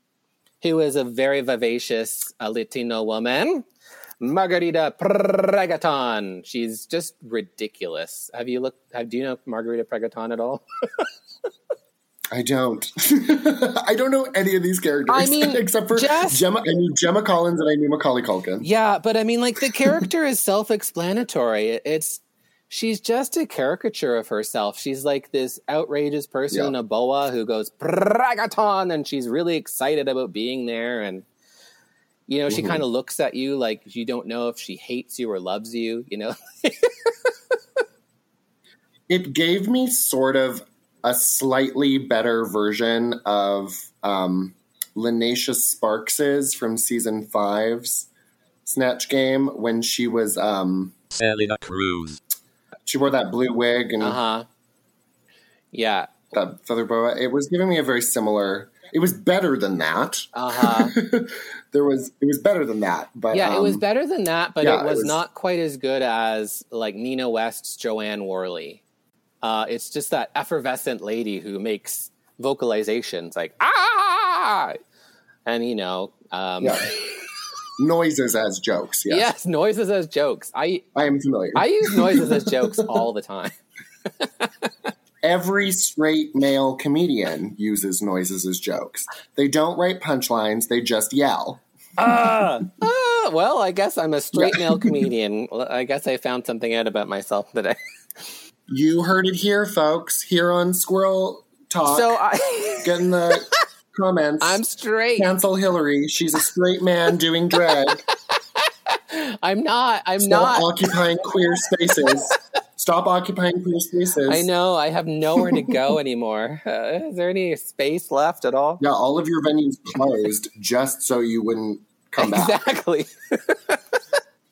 who is a very vivacious uh, Latino woman. Margarita Pracatan. She's just ridiculous. Have you looked? Have, do you know Margarita Pracatan at all? I don't. I don't know any of these characters. I mean, except for just- Gemma. I knew Gemma Collins and I knew Macaulay Culkin. Yeah, but I mean, like the character is self-explanatory. It's she's just a caricature of herself. She's like this outrageous person Yeah. in a boa who goes Pracatan, and she's really excited about being there. And you know, she Mhm. kind of looks at you like you don't know if she hates you or loves you. You know, It gave me sort of a slightly better version of um, Lineysha Sparx's from season five's Snatch Game when she was um, Selena Cruz. she wore that blue wig and uh huh. Yeah, that feather boa. It was giving me a very similar. It was better than that. uh huh. there was it was better than that, but yeah, it was um, better than that, but yeah, it it was, was- not quite as good as like Nina West's Joanne Worley. Uh, it's just that effervescent lady who makes vocalizations like ah, and you know, um, Yeah. noises as jokes. Yes, Yes, noises as jokes. I I am familiar. I use noises as jokes all the time. Every straight male comedian uses noises as jokes. They don't write punchlines; they just yell. Ah, well, I guess I'm a straight male comedian. I guess I found something out about myself today. You heard it here, folks. Here on Squirrel Talk. So I, Get in the comments. I'm straight. Cancel Hillary. She's a straight man doing drag. I'm not. I'm Stop not. occupying queer spaces. Stop occupying queer spaces. I know. I have nowhere to go anymore. Uh, is there any space left at all? Yeah, all of your venues closed just so you wouldn't come back. Exactly.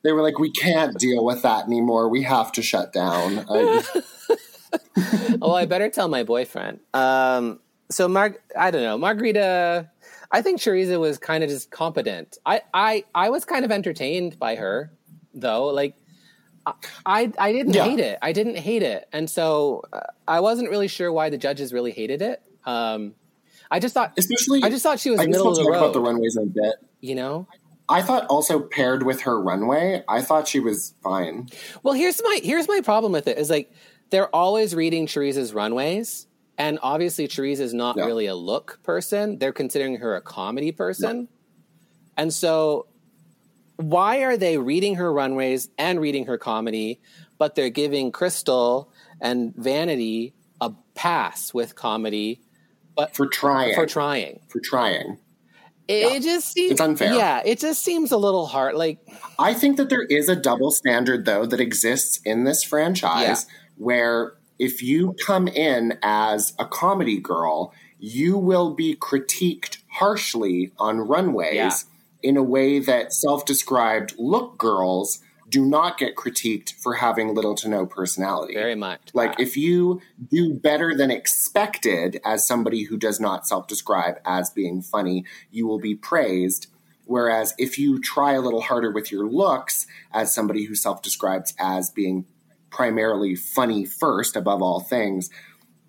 They were like, we can't deal with that anymore. We have to shut down. I, well, I better tell my boyfriend. Um, so, Mar- I don't know, Margarita. I think Choriza was kind of just competent. I, I, I was kind of entertained by her, though. Like, I, I, didn't Yeah. hate it. I didn't hate it, and so uh, I wasn't really sure why the judges really hated it. Um, I just thought, especially, I just thought she was I middle of the road. about the runways bit. you know. I thought also paired with her runway, I thought she was fine. Well, here's my here's my problem with it is like they're always reading Teresa's runways, and obviously Teresa's not Yeah. really a look person. They're considering her a comedy person, and so why are they reading her runways and reading her comedy, but they're giving Krystal and Vanity a pass with comedy, but For trying. for trying? For trying. It, it just seems It's unfair. Yeah, it just seems a little hard. Like I think that there is a double standard, though, that exists in this franchise where if you come in as a comedy girl, you will be critiqued harshly on runways Yeah. in a way that self described look girls do not get critiqued for having little to no personality. very much. Like if you do better than expected as somebody who does not self-describe as being funny, you will be praised. Whereas if you try a little harder with your looks as somebody who self-describes as being primarily funny first above all things,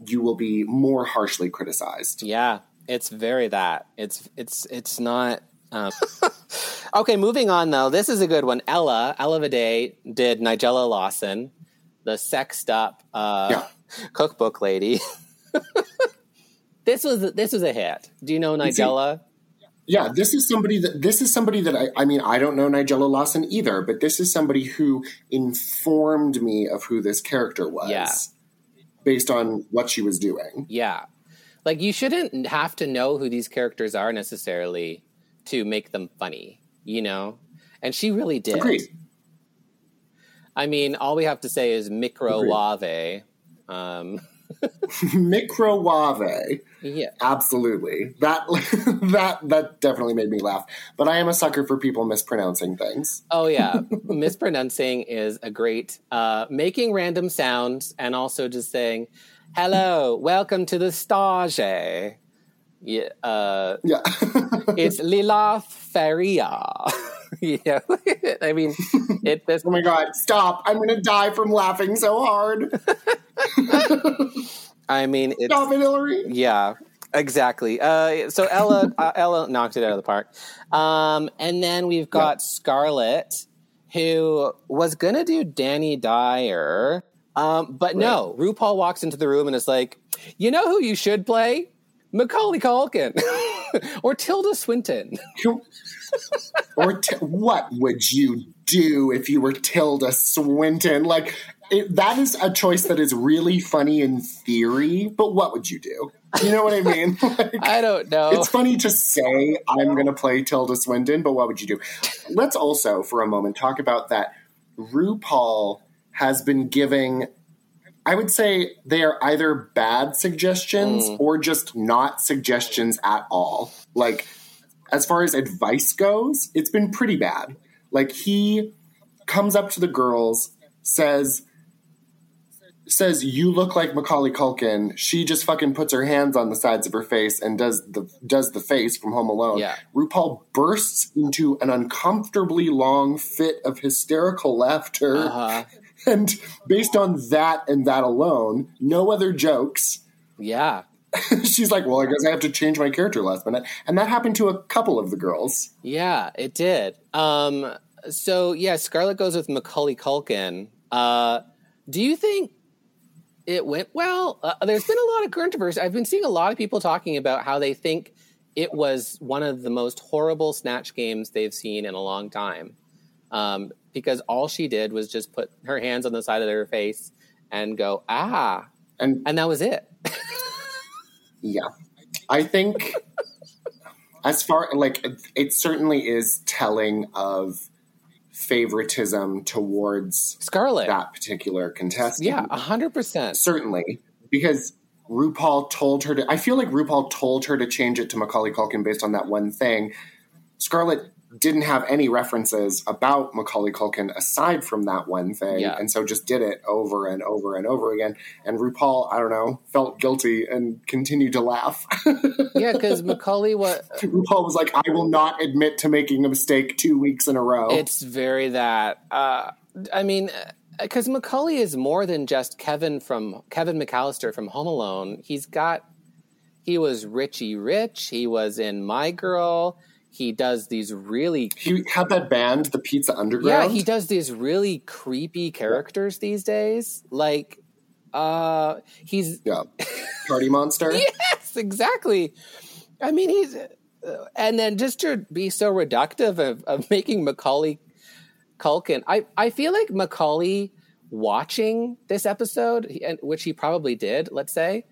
you will be more harshly criticized. Yeah, it's very that. It's it's it's not. Um, okay, moving on though. This is a good one. Ella Ella Vaday did Nigella Lawson, the sexed up uh, Yeah. cookbook lady. this was this was a hit. Do you know Nigella? Yeah, this is somebody that this is somebody that I, I mean I don't know Nigella Lawson either, but this is somebody who informed me of who this character was. Yeah. Based on what she was doing. Yeah, like you shouldn't have to know who these characters are necessarily to make them funny. You know, and she really did. Agreed. I mean, all we have to say is microwave. Um, Microwave. yeah. Absolutely. That that that definitely made me laugh. But I am a sucker for people mispronouncing things. Oh yeah, mispronouncing is a great uh, making random sounds and also just saying, "Hello, welcome to the stage." Yeah, uh, Yeah. it's Lila Feria. you know, I mean, it. This, oh my god, stop. I'm gonna die from laughing so hard. I mean, it's Stop it, Hillary. Yeah, exactly. Uh, so Ella, uh, Ella knocked it out of the park. Um, and then we've got Scarlett, who was gonna do Danny Dyer, um, but no. RuPaul walks into the room and is like, "You know who you should play? Macaulay Culkin or Tilda Swinton." or t- what would you do if you were Tilda Swinton? Like it, that is a choice that is really funny in theory, but what would you do? You know what I mean? Like, I don't know. It's funny to say I'm going to play Tilda Swinton, but what would you do? Let's also, for a moment, talk about that. RuPaul has been giving. I would say they are either bad suggestions or just not suggestions at all. Like, as far as advice goes, it's been pretty bad. Like, he comes up to the girls, says, says you look like Macaulay Culkin. She just fucking puts her hands on the sides of her face and does the does the face from Home Alone. Yeah. RuPaul bursts into an uncomfortably long fit of hysterical laughter, Uh-huh. and based on that and that alone, no other jokes. Yeah. she's like, well, I guess I have to change my character last minute. And that happened to a couple of the girls. Yeah, it did. Um, so yeah, Scarlett goes with Macaulay Culkin. Uh, do you think it went well? Uh, there's been a lot of controversy. I've been seeing a lot of people talking about how they think it was one of the most horrible snatch games they've seen in a long time. Um, because all she did was just put her hands on the side of her face and go ah, and and that was it. yeah, I think as far like it, certainly is telling of favoritism towards Scarlett that particular contestant. Yeah, hundred percent. Certainly, because RuPaul told her to. I feel like RuPaul told her to change it to Macaulay Culkin based on that one thing. Scarlett didn't have any references about Macaulay Culkin aside from that one thing, Yeah. and so just did it over and over and over again. And RuPaul, I don't know, felt guilty and continued to laugh. yeah, because Macaulay what RuPaul was like, "I will not admit to making a mistake two weeks in a row." It's very that. Uh, I mean, because Macaulay is more than just Kevin from Kevin McAllister from Home Alone. He's got. He was Richie Rich. He was in My Girl. He does these really. he had that band, the Pizza underground Yeah, he does these really creepy characters these days. Like, uh, he's yeah, Party Monster. yes, exactly. I mean, he's, uh, and then just to be so reductive of, of making Macaulay Culkin, I, I feel like Macaulay watching this episode, which he probably did, let's say,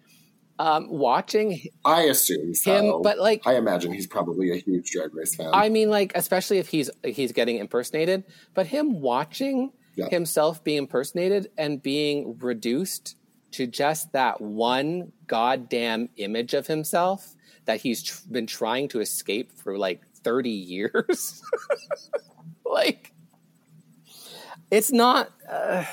um, watching I assume so. Him, but, like- I imagine he's probably a huge Drag Race fan. I mean, like, especially if he's he's getting impersonated, but him watching Yeah. himself being impersonated and being reduced to just that one goddamn image of himself that he's tr- been trying to escape for like 30 years. like, it's not. Uh,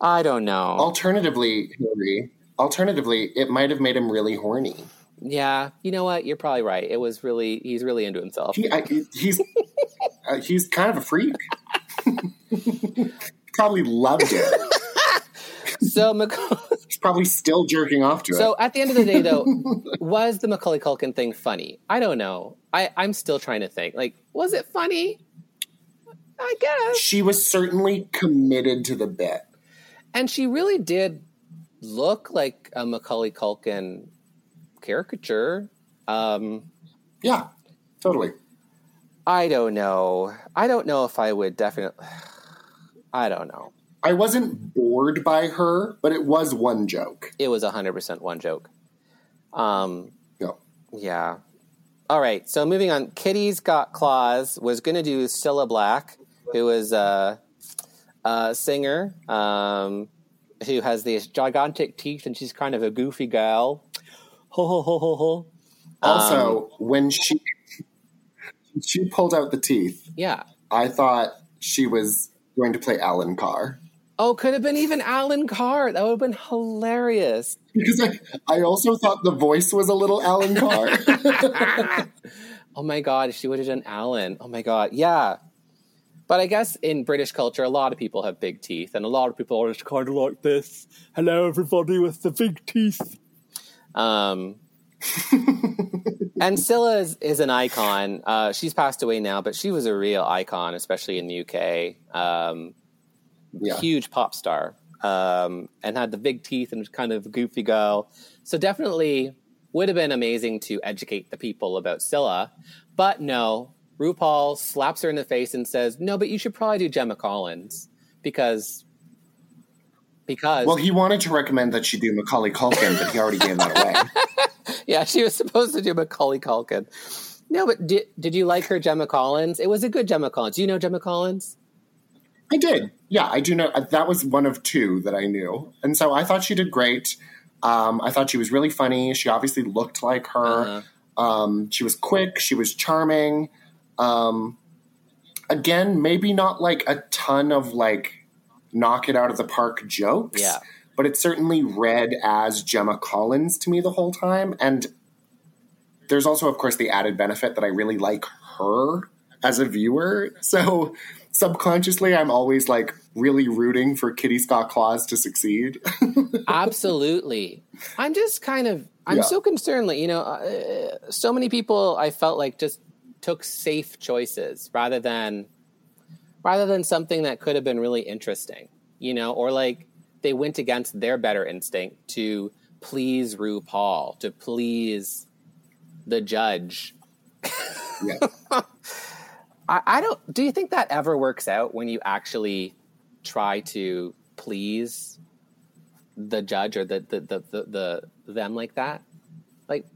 I don't know. Alternatively, Hillary, alternatively, it might have made him really horny. yeah, you know what? You're probably right. It was really, he's really into himself. He, I, he's uh, he's kind of a freak. probably loved it. So, Macaulay. He's probably still jerking off to So it. So at the end of the day, though, was the Macaulay Culkin thing funny? I don't know. I, I'm still trying to think. Like, was it funny? I guess. She was certainly committed to the bit. And she really did look like a Macaulay Culkin caricature. Um, Yeah, totally. I don't know. I don't know if I would definitely. I don't know. I wasn't bored by her, but it was one joke. It was 100% one joke. Um, No. Yeah. All right. So moving on. Kitty Scott Claus was going to do Cilla Black, who is a, a singer um, who has these gigantic teeth and she's kind of a goofy gal. Ho, ho, ho, ho, ho. Also, um, when she she pulled out the teeth, Yeah. I thought she was going to play Alan Carr. Oh, could have been even Alan Carr. That would have been hilarious. Because I, I also thought the voice was a little Alan Carr. Oh my God, she would have done Alan. Oh my God. Yeah. But I guess in British culture, a lot of people have big teeth, and a lot of people are just kind of like this. Hello, everybody with the big teeth. Um, and Cilla is, is an icon. Uh, she's passed away now, but she was a real icon, especially in the UK. Um, yeah. Huge pop star. Um, and had the big teeth and was kind of a goofy girl. So definitely would have been amazing to educate the people about Cilla. But no, RuPaul slaps her in the face and says, no, but you should probably do Gemma Collins because. Because Well, he wanted to recommend that she do Macaulay Culkin, but he already gave that away. yeah, she was supposed to do Macaulay Culkin. No, but did, did you like her Gemma Collins? It was a good Gemma Collins. Do you know Gemma Collins? I did. Yeah, I do know. uh, That was one of two that I knew. And so I thought she did great. Um, I thought she was really funny. She obviously looked like her. Um, she was quick. She was charming. Um, again, maybe not like a ton of like knock it out of the park jokes. Yeah. But it certainly read as Gemma Collins to me the whole time. And there's also, of course, the added benefit that I really like her as a viewer. So subconsciously, I'm always like really rooting for Kitty Scott Claus to succeed. Absolutely. I'm just kind of I'm Yeah. so concerned like you know uh, so many people I felt like just took safe choices rather than rather than something that could have been really interesting, you know, or like they went against their better instinct to please RuPaul, to please the judge. yeah. I, I don't. Do you think that ever works out when you actually try to please the judge or the the the, the, the them like that? Like,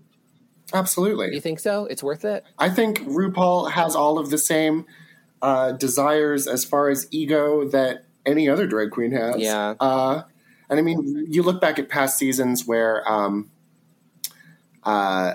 Absolutely. you think so? It's worth it. I think RuPaul has all of the same uh, desires as far as ego that any other drag queen has. Yeah. Uh, and I mean, you look back at past seasons where um, uh,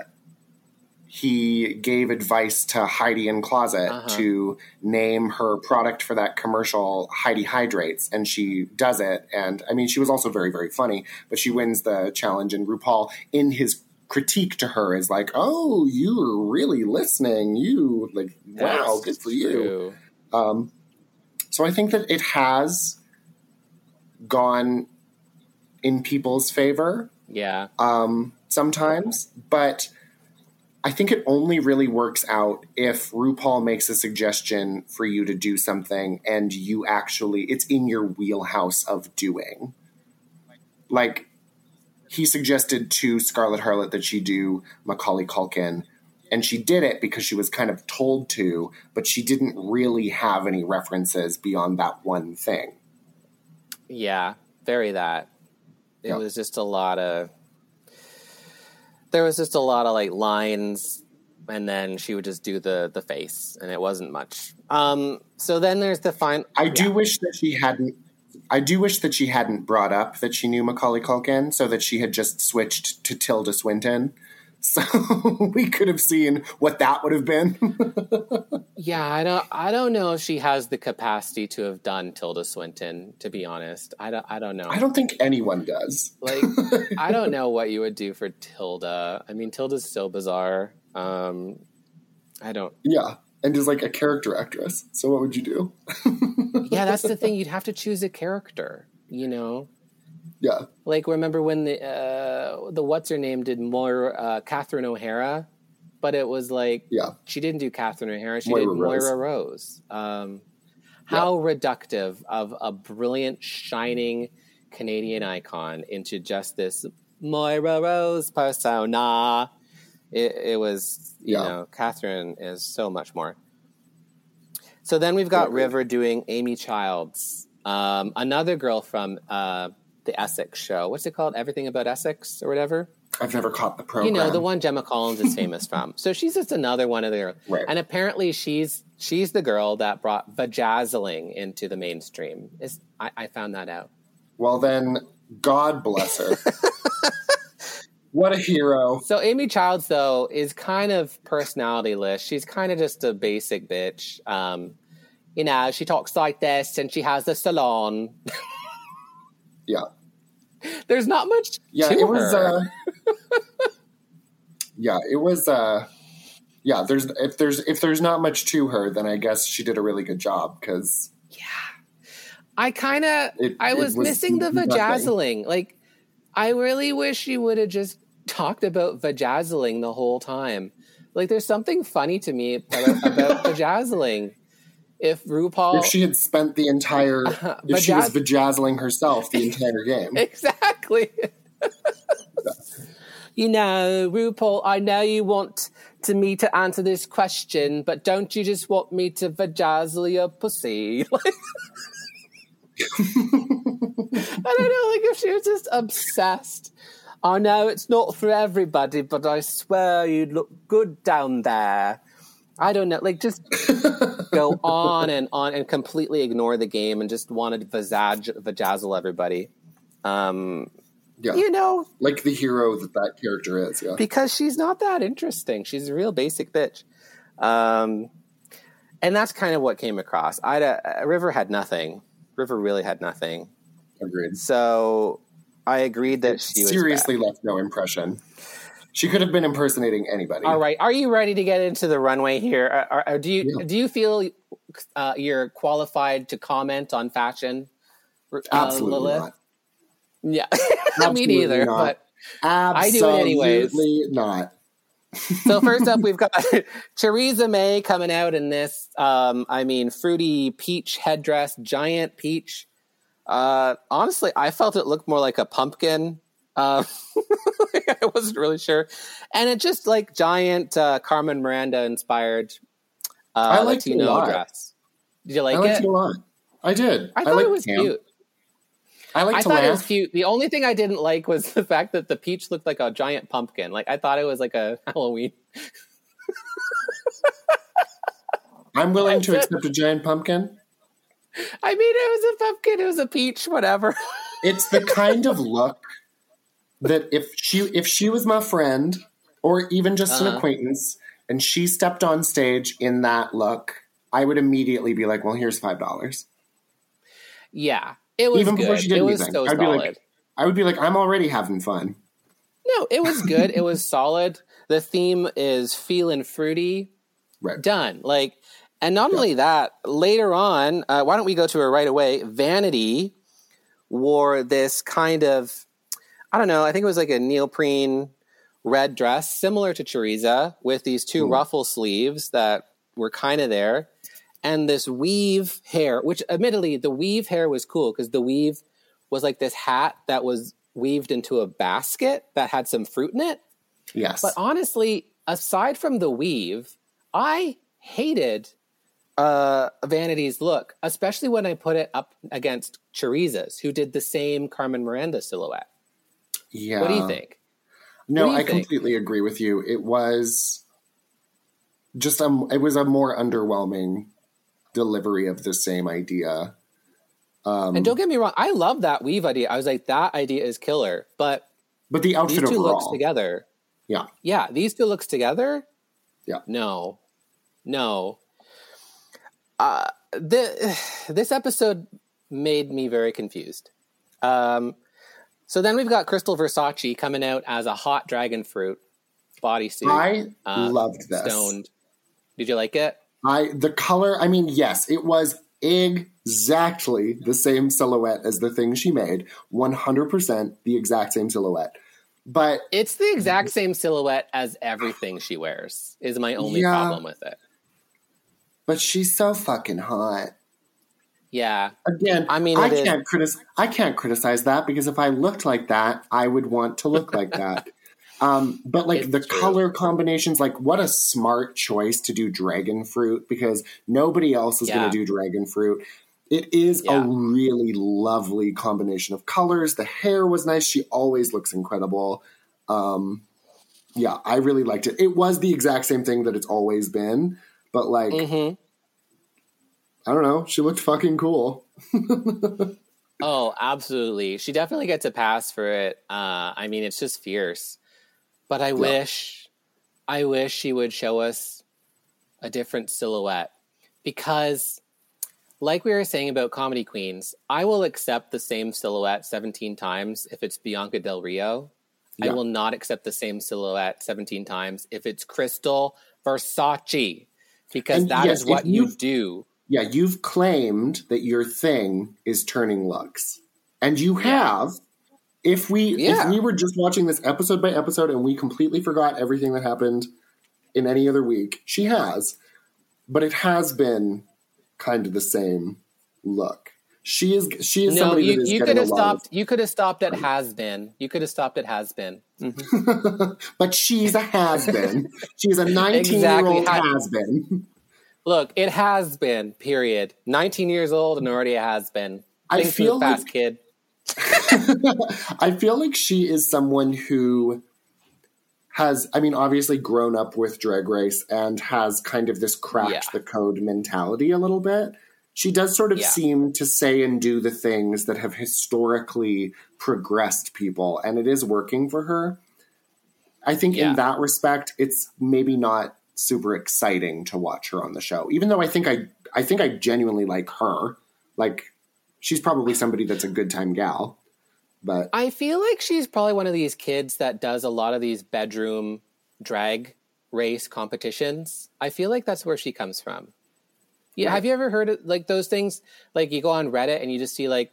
he gave advice to Heidi N Closet Uh-huh. to name her product for that commercial Heidi Hydrates, and she does it. And I mean, she was also very, very funny, but she wins the challenge. And RuPaul, in his critique to her, is like, "Oh, you were really listening. You like, wow, That's good for you." Um, so I think that it has gone in people's favor Yeah. um, sometimes, but I think it only really works out if RuPaul makes a suggestion for you to do something and you actually, it's in your wheelhouse of doing. Like, he suggested to Scarlett Harlot that she do Macaulay Culkin, and she did it because she was kind of told to, but she didn't really have any references beyond that one thing. Yeah. Very that. It Yeah. was just a lot of. There was just a lot of like lines, and then she would just do the the face, and it wasn't much. Um. So then there's the fine. I do wish that she hadn't. I do wish that she hadn't brought up that she knew Macaulay Culkin, so that she had just switched to Tilda Swinton. So we could have seen what that would have been. Yeah, I don't. I don't know if she has the capacity to have done Tilda Swinton. To be honest, I don't. I don't know. I don't think anyone does. like. I don't know what you would do for Tilda. I mean, Tilda's so bizarre. Um, I don't. Yeah, and is like a character actress. So what would you do? Yeah, that's the thing. You'd have to choose a character. You know, Yeah, like remember when the uh, the what's her name did more uh, Catherine O'Hara, but it was like yeah, she didn't do Catherine O'Hara. She Moira did Rose. Moira Rose. Um, how reductive of a brilliant, shining Canadian icon into just this Moira Rose persona. It, it was, you Yeah. know, Catherine is so much more. So then we've got. River doing Amy Childs, um, another girl from uh, the Essex show. What's it called? Everything About Essex or whatever I've never caught the program. you know the one Gemma Collins is famous from. So she's just another one of the Right. and apparently she's she's the girl that brought vajazzling into the mainstream. Is I, I found that out. Well, then, God bless her. what a hero! So Amy Childs though is kind of personalityless. She's kind of just a basic bitch. Um, you know, she talks like this and she has a salon. Yeah, There's not much. yeah. to It was. Uh, yeah, it was. Uh, yeah, there's if there's if there's not much to her, then I guess she did a really good job because Yeah. I kind of I was, was missing the vajazzling. Like I really wish she would have just talked about vajazzling the whole time. Like there's something funny to me about, about vajazzling. If RuPaul if she had spent the entire uh-huh. if she was Vajaz- vajazzling herself the entire game. exactly. you know, RuPaul, I know you want to me to answer this question, but don't you just want me to vajazzle your pussy? Like, I don't know, like if she was just obsessed. I know it's not for everybody, but I swear you'd look good down there. I don't know, like just go on and on and completely ignore the game and just wanted to vajaz- vajazzle everybody. Um, Yeah, you know, like the hero that that character is. Yeah, because she's not that interesting. She's a real basic bitch. Um, and that's kind of what came across. I uh, River had nothing. River really had nothing. agreed. So I agreed that she Seriously, left no impression. She could have been impersonating anybody. All right, are you ready to get into the runway here? Are, are, do you Yeah. do you feel uh, you're qualified to comment on fashion? uh, Absolutely Lilith? not. Yeah, me Absolutely neither. not. But I do it anyways. Absolutely not. so first up, we've got Choriza May coming out in this. Um, I mean, fruity peach headdress, giant peach. Uh, honestly, I felt it looked more like a pumpkin. Uh, I wasn't really sure, and it just like giant uh, Carmen Miranda inspired uh, I liked it a lot. dress. Did you like I liked it? it a lot. I did. I thought liked it was Cam. cute. I like I to thought laugh. it was cute. The only thing I didn't like was the fact that the peach looked like a giant pumpkin. Like I thought it was like a Halloween. I'm willing to accept a giant pumpkin. I mean, it was a pumpkin. It was a peach. Whatever. It's the kind of look that if she if she was my friend or even just an Uh-huh. acquaintance and she stepped on stage in that look, I would immediately be like, "Well, here's five dollars." Yeah, it was Even good. before she did it was anything, so I'd be like, I would be like, "I'm already having fun." no, it was good. it was solid. The theme is feeling fruity. Right. Done. Like, and not only that, later on, uh, why don't we go to her right away? Vanity wore this kind of, I don't know, I think it was like a neoprene red dress, similar to Choriza, with these two ruffle sleeves that were kind of there, and this weave hair, which admittedly, the weave hair was cool because the weave was like this hat that was weaved into a basket that had some fruit in it. Yes. But honestly, aside from the weave, I hated uh, Vanity's look, especially when I put it up against Choriza's, who did the same Carmen Miranda silhouette. yeah. What do you think? No, you I think? completely agree with you. It was just a it was a more underwhelming delivery of the same idea. Um, and don't get me wrong, I love that weave idea. I was like, that idea is killer. But but the these outfit two looks together, yeah, yeah, these two looks together, yeah. no, no. Uh, the, this episode made me very confused. Um, so then we've got Krystal Versace coming out as a hot dragon fruit bodysuit. I uh, loved this. Stoned. Did you like it? I the color. I mean, yes, it was exactly the same silhouette as the thing she made. One hundred percent the exact same silhouette. But It's the exact same silhouette as everything she wears. Is my only Yeah. problem with it. But she's so fucking hot. Yeah, Again, I mean, I can't criticize. I can't criticize that because if I looked like that, I would want to look like that. Um, but like It's the true. color combinations, like what a smart choice to do dragon fruit because nobody else is Yeah. going to do dragon fruit. It is Yeah. a really lovely combination of colors. The hair was nice. She always looks incredible. Um, yeah, I really liked it. It was the exact same thing that it's always been, but like hmm I don't know, she looked fucking cool. Oh, absolutely. She definitely gets a pass for it. Uh, I mean, it's just fierce. But I wish, I wish she would show us a different silhouette because, like we were saying about comedy queens, I will accept the same silhouette 17 times if it's Bianca Del Rio. I will not accept the same silhouette 17 times if it's Krystal Versace because And that is yes, if what you do. Yeah, you've claimed that your thing is turning looks. And you have. If we Yeah. if we were just watching this episode by episode and we completely forgot everything that happened in any other week, she has. But it has been kind of the same look. She is she is No, somebody you, that is you could have a stopped. You could have stopped at has been. You could have stopped at has been. Mm-hmm. but she's a has been. she's a 19 year old Exactly. Has been. Look, it has been. Period. Nineteen years old and already has been. I feel fast, like- kid. I feel like she is someone who has, I mean, obviously grown up with Drag Race and has kind of this cracked Yeah. the code mentality a little bit. She does sort of Yeah. seem to say and do the things that have historically progressed people, and it is working for her. I think Yeah. in that respect, it's maybe not super exciting to watch her on the show, even though I think I, I think I genuinely like her. Like, she's probably somebody that's a good time gal. But I feel like she's probably one of these kids that does a lot of these bedroom drag race competitions. I feel like that's where she comes from. Yeah, Right. have you ever heard of like those things? Like you go on Reddit and you just see like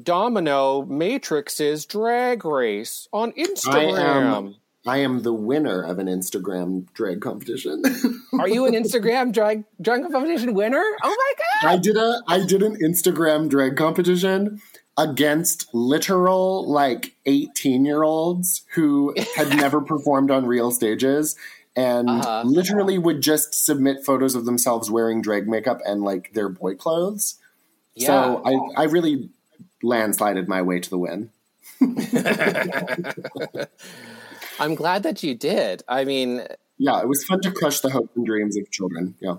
Domino Matrix's drag race on I Instagram. am I am the winner of an Instagram drag competition. Are you an Instagram drag drag competition winner? Oh my god! I did a I did an Instagram drag competition against literal like 18 year olds who had never performed on real stages and Uh-huh. literally would just submit photos of themselves wearing drag makeup and like their boy clothes. Yeah. So I, I really landslided my way to the win. I'm glad that you did. I mean, Yeah, it was fun to crush the hopes and dreams of children. Yeah.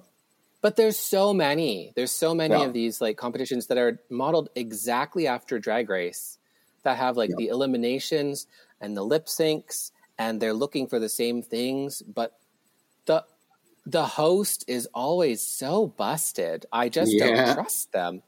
But there's so many. There's so many Yeah. of these like competitions that are modeled exactly after Drag Race that have like Yeah. the eliminations and the lip syncs and they're looking for the same things, but the the host is always so busted. I just Yeah. don't trust them.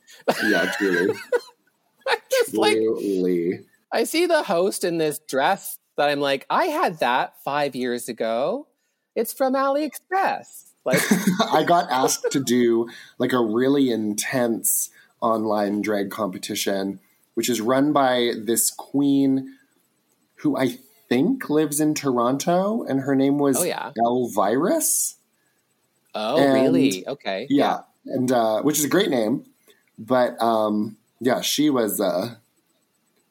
Yeah, truly. Just like truly. I see the host in this dress that I'm like, I had that five years ago. It's from AliExpress. Like I got asked to do like a really intense online drag competition, which is run by this queen who I think lives in Toronto, and her name was Oh, yeah. Elvirus. Oh, And- really? Okay. Yeah, and uh, which is a great name, but um, yeah, she was. Uh,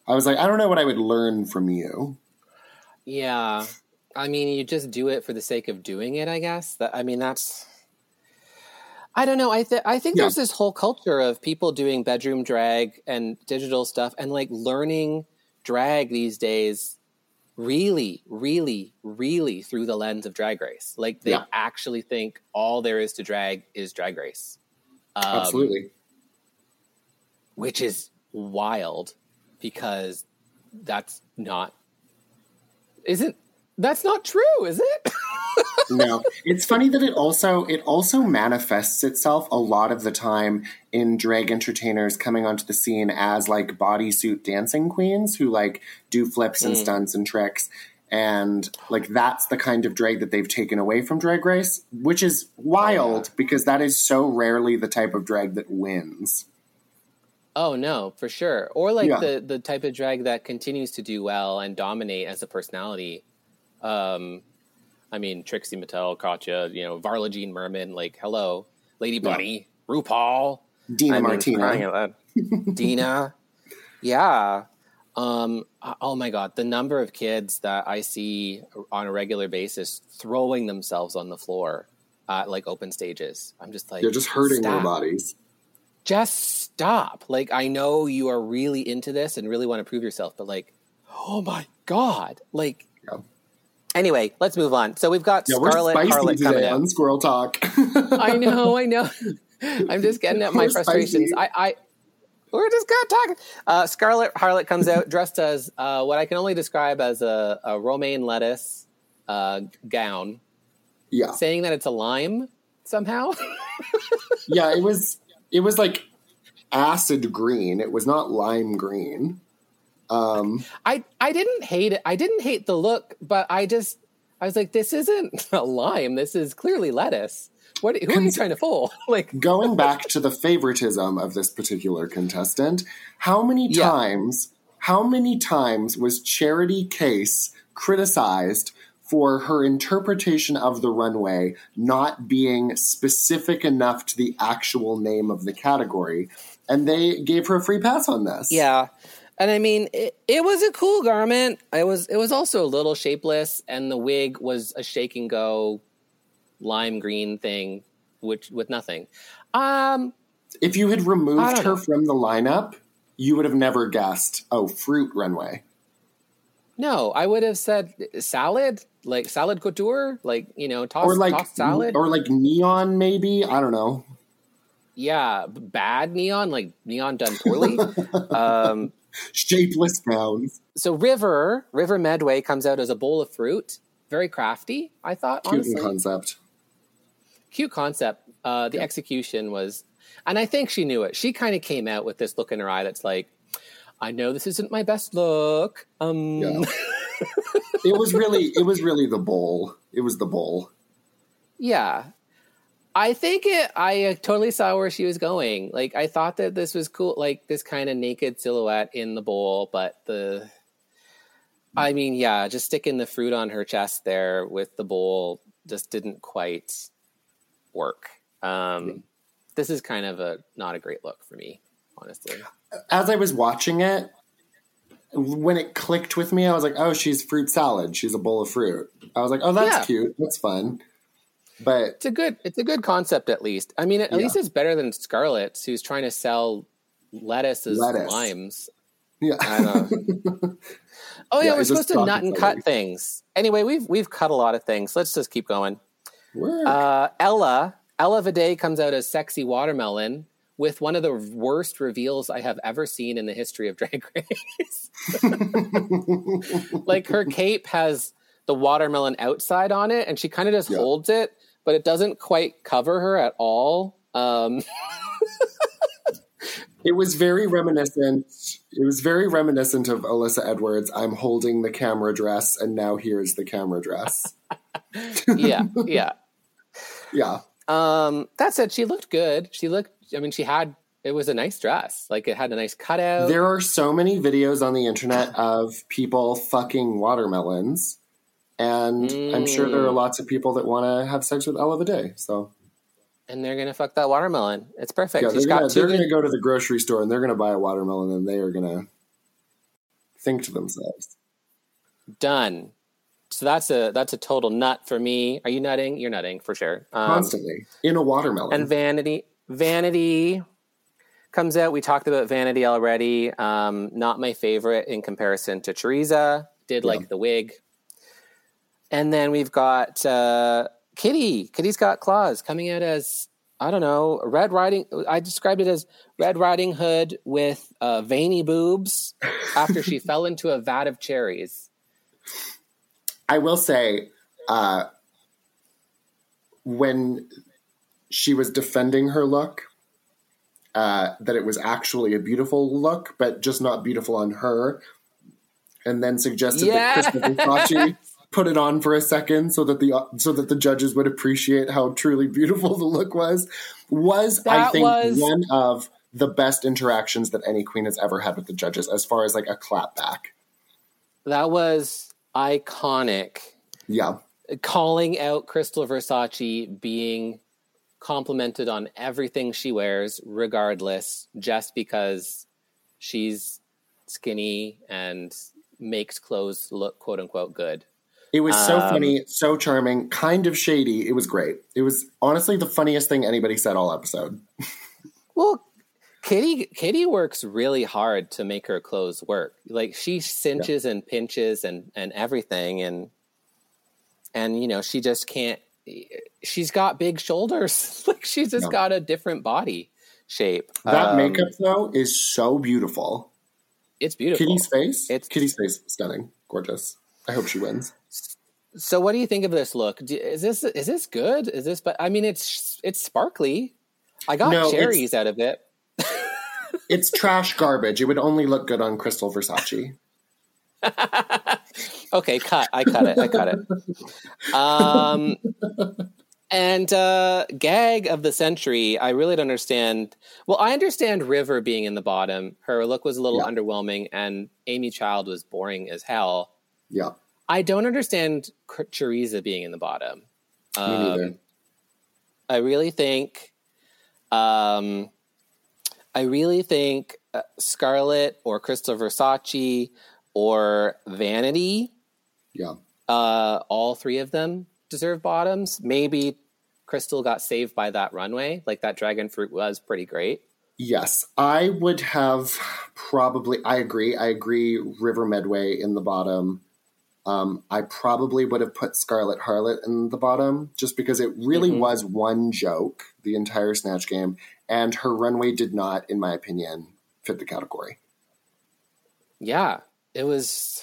I was like, I don't know what I would learn from you. Yeah. I mean, you just do it for the sake of doing it, I guess. That I mean, that's I don't know. I th- I think Yeah. there's this whole culture of people doing bedroom drag and digital stuff and like learning drag these days really, really, really through the lens of drag race. Like they Yeah. actually think all there is to drag is drag race. Um, Absolutely. which is wild because that's not isn't that's not true is it? No. It's funny that it also it also manifests itself a lot of the time in drag entertainers coming onto the scene as like bodysuit dancing queens who like do flips and Mm. stunts and tricks. And like that's the kind of drag that they've taken away from drag race which is wild because that is so rarely the type of drag that wins. Oh no for sure. Or like Yeah. the the type of drag that continues to do well and dominate as a personality um i mean trixie mattel katya you know varla jean merman like hello lady Yeah. bunny rupaul Dina I mean, Martina. crying out loud. Dina. Yeah. Um, oh my God. The number of kids that I see on a regular basis throwing themselves on the floor at like open stages. I'm just like, they're just hurting their bodies Just stop. Like, I know you are really into this and really want to prove yourself, but like, oh my God. Like, Yeah. Anyway, let's move on. So we've got yeah Scarlett Harlot coming on squirrel talk I know, I know. I'm just getting at my We're frustrations. spicy. I, I, we're just gonna talk. Uh, Scarlett Harlot comes out dressed as uh, what I can only describe as a, a romaine lettuce uh, gown, yeah saying that it's a lime somehow. yeah it was it was like acid green it was not lime green um I, I didn't hate it. I didn't hate the look, but I just, I was like, this isn't a lime. This is clearly lettuce. What? Who are you trying to fool? Like, going back to the favoritism of this particular contestant how many Yeah. times how many times was Charity Kase criticized for her interpretation of the runway not being specific enough to the actual name of the category and they gave her a free pass on this Yeah. And I mean, it, it was a cool garment. It was it was also a little shapeless, and the wig was a shake and go lime green thing, which with nothing. Um, if you had removed her know. from the lineup you would have never guessed oh fruit runway no, I would have said salad, like salad couture, like you know, toss or like tossed salad. or like neon maybe i don't know yeah, bad neon, like neon done poorly. um, shapeless gowns so River River Medway comes out as a bowl of fruit, very crafty. I thought cute honestly. concept cute concept. Uh, the execution was, and I think she knew it. She kind of came out with this look in her eye that's like, I know this isn't my best look. Um, Yeah. it was really it was really the bowl. It was the bowl. Yeah. I think it, I uh, totally saw where she was going. Like, I thought that this was cool, like this kind of naked silhouette in the bowl, but the, I mean, yeah, just sticking the fruit on her chest there with the bowl just didn't quite work. Um, this is kind of a not a great look for me, honestly. As I was watching it, when it clicked with me, I was like, "Oh, she's fruit salad. She's a bowl of fruit." I was like, "Oh, that's Yeah. cute. That's fun." But It's a good, it's a good concept at least. I mean, at Yeah. least it's better than Scarlett's, who's trying to sell lettuce as Lettuce. limes. yeah. Oh yeah, Yeah, we're supposed to nut and cut things. Anyway, we've we've cut a lot of things. Let's just keep going. Uh, Ella Ella Vaday comes out as sexy watermelon with one of the worst reveals I have ever seen in the history of Drag Race. like her cape has the watermelon outside on it, and she kind of just Yeah. holds it, but it doesn't quite cover her at all. Um, It was very reminiscent. It was very reminiscent of Alyssa Edwards. I'm holding the camera dress, and now here's the camera dress. yeah, yeah. Yeah, Um, that said, she looked good. She looked. I mean, she had. It was a nice dress. Like it had a nice cutout. there are so many videos on the internet of people fucking watermelons, and I'm sure there are Mm. lots of people that want to have sex with Ella Vaday. So and they're gonna fuck that watermelon. It's perfect. yeah, they're gonna, they're good- gonna go to the grocery store and they're gonna buy a watermelon, and they are gonna think to themselves, done. So that's a that's a total nut for me. Are you nutting? You're nutting for sure. Um, constantly in a watermelon. and Vanity Vanity comes out. We talked about Vanity already. Um, not my favorite in comparison to Choriza. Did like the wig. And then we've got uh, Kitty. Kitty's got claws coming out as I don't know Red Riding. I described it as Red Riding Hood with uh, veiny boobs after she fell into a vat of cherries. I will say, uh, when she was defending her look, uh, that it was actually a beautiful look, but just not beautiful on her, and then suggested Yes! that Krystal Versace put it on for a second so that the uh, so that the judges would appreciate how truly beautiful the look was. Was I think was- one of the best interactions that any queen has ever had with the judges, as far as like a clap back. That was iconic. Yeah. calling out Krystal Versace being complimented on everything she wears, regardless, just because she's skinny and makes clothes look quote unquote good. It was so Um, funny, so charming, kind of shady. It was great. It was honestly the funniest thing anybody said all episode. Well, Kitty Kitty works really hard to make her clothes work. Like she cinches and pinches and and everything and and you know, she just can't she's got big shoulders. like she's just Yeah. got a different body shape. That Um, makeup though is so beautiful. it's beautiful. Kitty's face, It's- Kitty's face, stunning, gorgeous. I hope she wins. So what do you think of this look? Do- Is this is this good? Is this but I mean it's it's sparkly. I got No, cherries out of it. It's trash garbage. It would only look good on Krystal Versace. Okay, cut. I cut it. I cut it. Um, and uh, gag of the century. I really don't understand. Well, I understand River being in the bottom. Her look was a little Yeah. underwhelming, and Amy Child was boring as hell. Yeah, I don't understand Ch- Choriza being in the bottom. me neither. Um, I really think, um, I really think uh, Scarlett or Krystal Versace or Vanity, Yeah, uh, all three of them deserve bottoms. Maybe Krystal got saved by that runway. Like that dragon fruit was pretty great. yes. I would have probably. I agree. I agree. River Medway in the bottom. Um, I probably would have put Scarlett Harlot in the bottom just because it really Mhm. was one joke the entire Snatch game, and her runway did not, in my opinion, fit the category. Yeah, it was.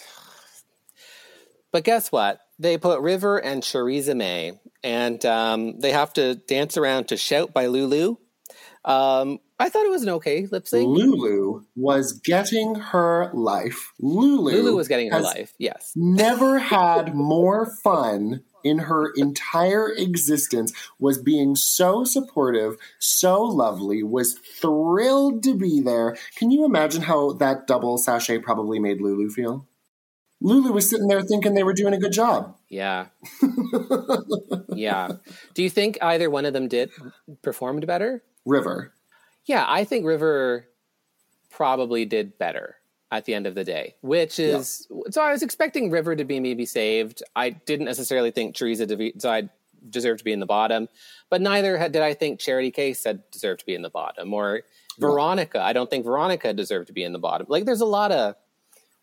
But guess what? They put River and Choriza May, and um, they have to dance around to "Shout" by Lulu. Um, I thought it was an okay lip sync. Lulu was getting her life. Lulu, Lulu was getting her life. Yes. Never had more fun in her entire existence. Was being so supportive, so lovely. Was thrilled to be there. Can you imagine how that double sashay probably made Lulu feel? Lulu was sitting there thinking they were doing a good job. Yeah. yeah. Do you think either one of them did performed better? River. Yeah, I think River probably did better at the end of the day, which is so I was expecting River to be maybe saved. I didn't necessarily think Choriza Devide deserved to be in the bottom, but neither had, did I think Charity Kase said deserved to be in the bottom or Veronica. I don't think Veronica deserved to be in the bottom. Like there's a lot of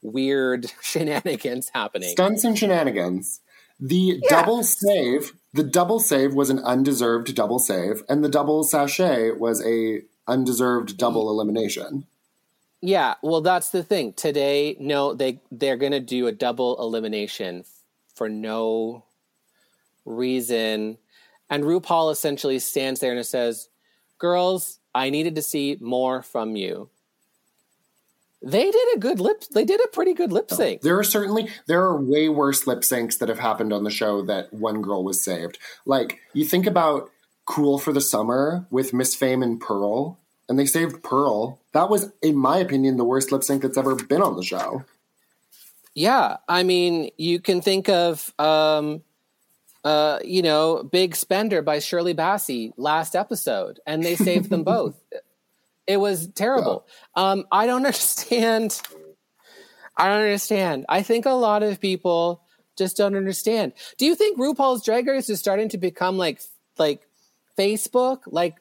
weird shenanigans happening. Stunts and shenanigans. The double save, the double save was an undeserved double save, and the double sashay was a undeserved double elimination. Yeah, well, that's the thing. Today, no, they they're gonna do a double elimination for no reason, and RuPaul essentially stands there and says, "Girls, I needed to see more from you." They did a good lip. They did a pretty good lip sync. There are certainly there are way worse lip syncs that have happened on the show that one girl was saved. Like you think about Cool for the Summer with Miss Fame and Pearl, and they saved Pearl. That was, in my opinion, the worst lip sync that's ever been on the show. Yeah, I mean, you can think of, um, uh, you know, Big Spender by Shirley Bassey last episode, and they saved them both. It was terrible. Um, I don't understand. I don't understand. I think a lot of people just don't understand. Do you think RuPaul's Drag Race is starting to become like like Facebook? Like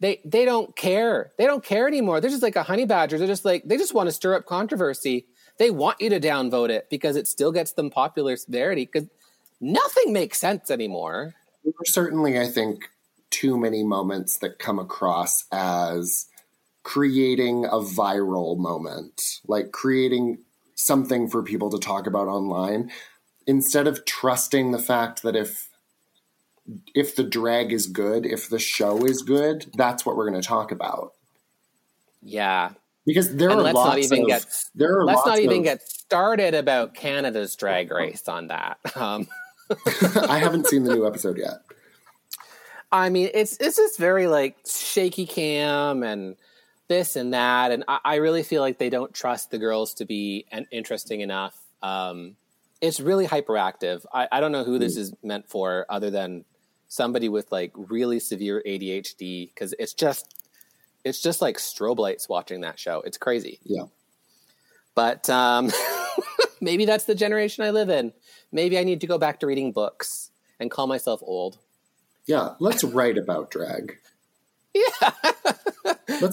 they they don't care. They don't care anymore. They're just like a honey badger. They're just like they just want to stir up controversy. They want you to downvote it because it still gets them popular severity because nothing makes sense anymore. There are certainly, I think, too many moments that come across as creating a viral moment, like creating something for people to talk about online, instead of trusting the fact that if if the drag is good, if the show is good, that's what we're going to talk about. Yeah, Because there and are let's not even of get there are let's not even of- get started about Canada's drag race on that. Um, I haven't seen the new episode yet. I mean, it's it's just very like shaky cam and this and that, and I, I really feel like they don't trust the girls to be an, interesting enough. Um, it's really hyperactive. I, I don't know who this is meant for, other than somebody with like really severe ADHD, because it's just it's just like strobe lights watching that show. It's crazy. Yeah. But um, maybe that's the generation I live in. Maybe I need to go back to reading books and call myself old. Yeah, let's write about drag. Yeah.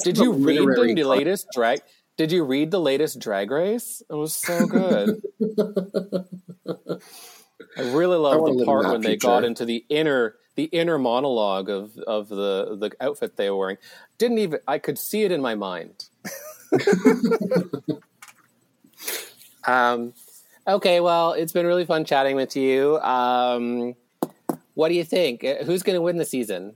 Did you read the latest drag? Did you read the latest Drag Race? It was so good. I really loved the part when they got into the inner the inner monologue of of the the outfit they were wearing. Didn't even I could see it in my mind. um, okay, well, it's been really fun chatting with you. Um, what do you think? Uh, Who's going to win the season?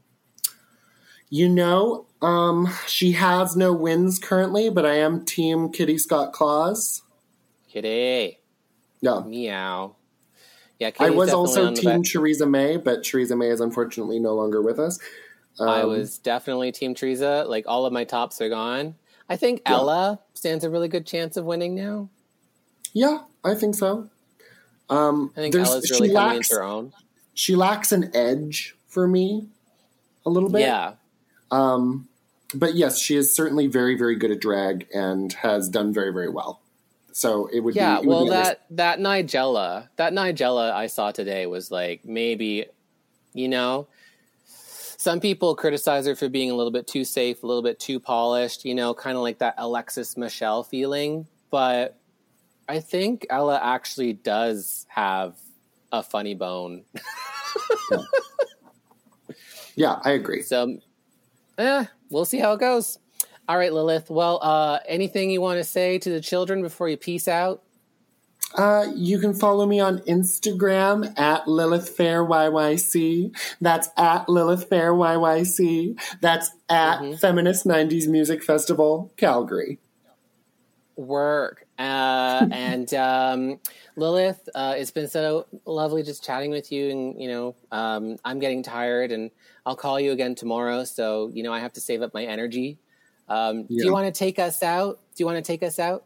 You know, um, she has no wins currently, but I am Team Kitty Scott Claus. Kitty. Yeah. Meow. Yeah, I was also Team Choriza May, but Choriza May is unfortunately no longer with us. I Um, was definitely Team Choriza. Like all of my tops are gone. I think Yeah. Ella stands a really good chance of winning now. Yeah, I think so. Um, I think there's- Ella's she really coming lacks into her own. she lacks an edge for me a little bit. Yeah. Um, but yes, she is certainly very, very good at drag and has done very, very well. So it would Yeah, be. would well be that that Nigella, that Nigella I saw today was like maybe you know some people criticize her for being a little bit too safe, a little bit too polished, you know, kind of like that Alexis Michelle feeling, but I think Ella actually does have a funny bone. Yeah, I agree. So, eh, we'll see how it goes. All right, Lilith. Well, uh, anything you want to say to the children before you peace out? Uh, you can follow me on Instagram at Lilith Fair YYC. That's at Lilith Fair YYC. That's at Mm-hmm. Feminist 90s Music Festival, Calgary. Work. Uh, and um, Lilith, uh, it's been so lovely just chatting with you. And, you know, um, I'm getting tired and I'll call you again tomorrow. So, you know, I have to save up my energy. Um, Do you want to take us out? Do you want to take us out?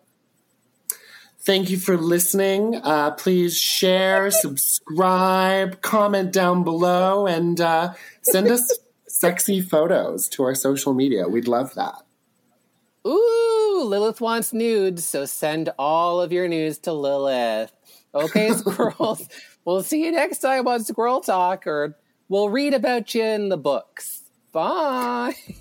Thank you for listening. Uh, please share, subscribe, comment down below, and uh, send us sexy photos to our social media. We'd love that. Ooh, Lilith wants nudes, so send all of your nudes to Lilith. Okay, squirrels. we'll see you next time on Squirrel Talk, or we'll read about you in the books. Bye.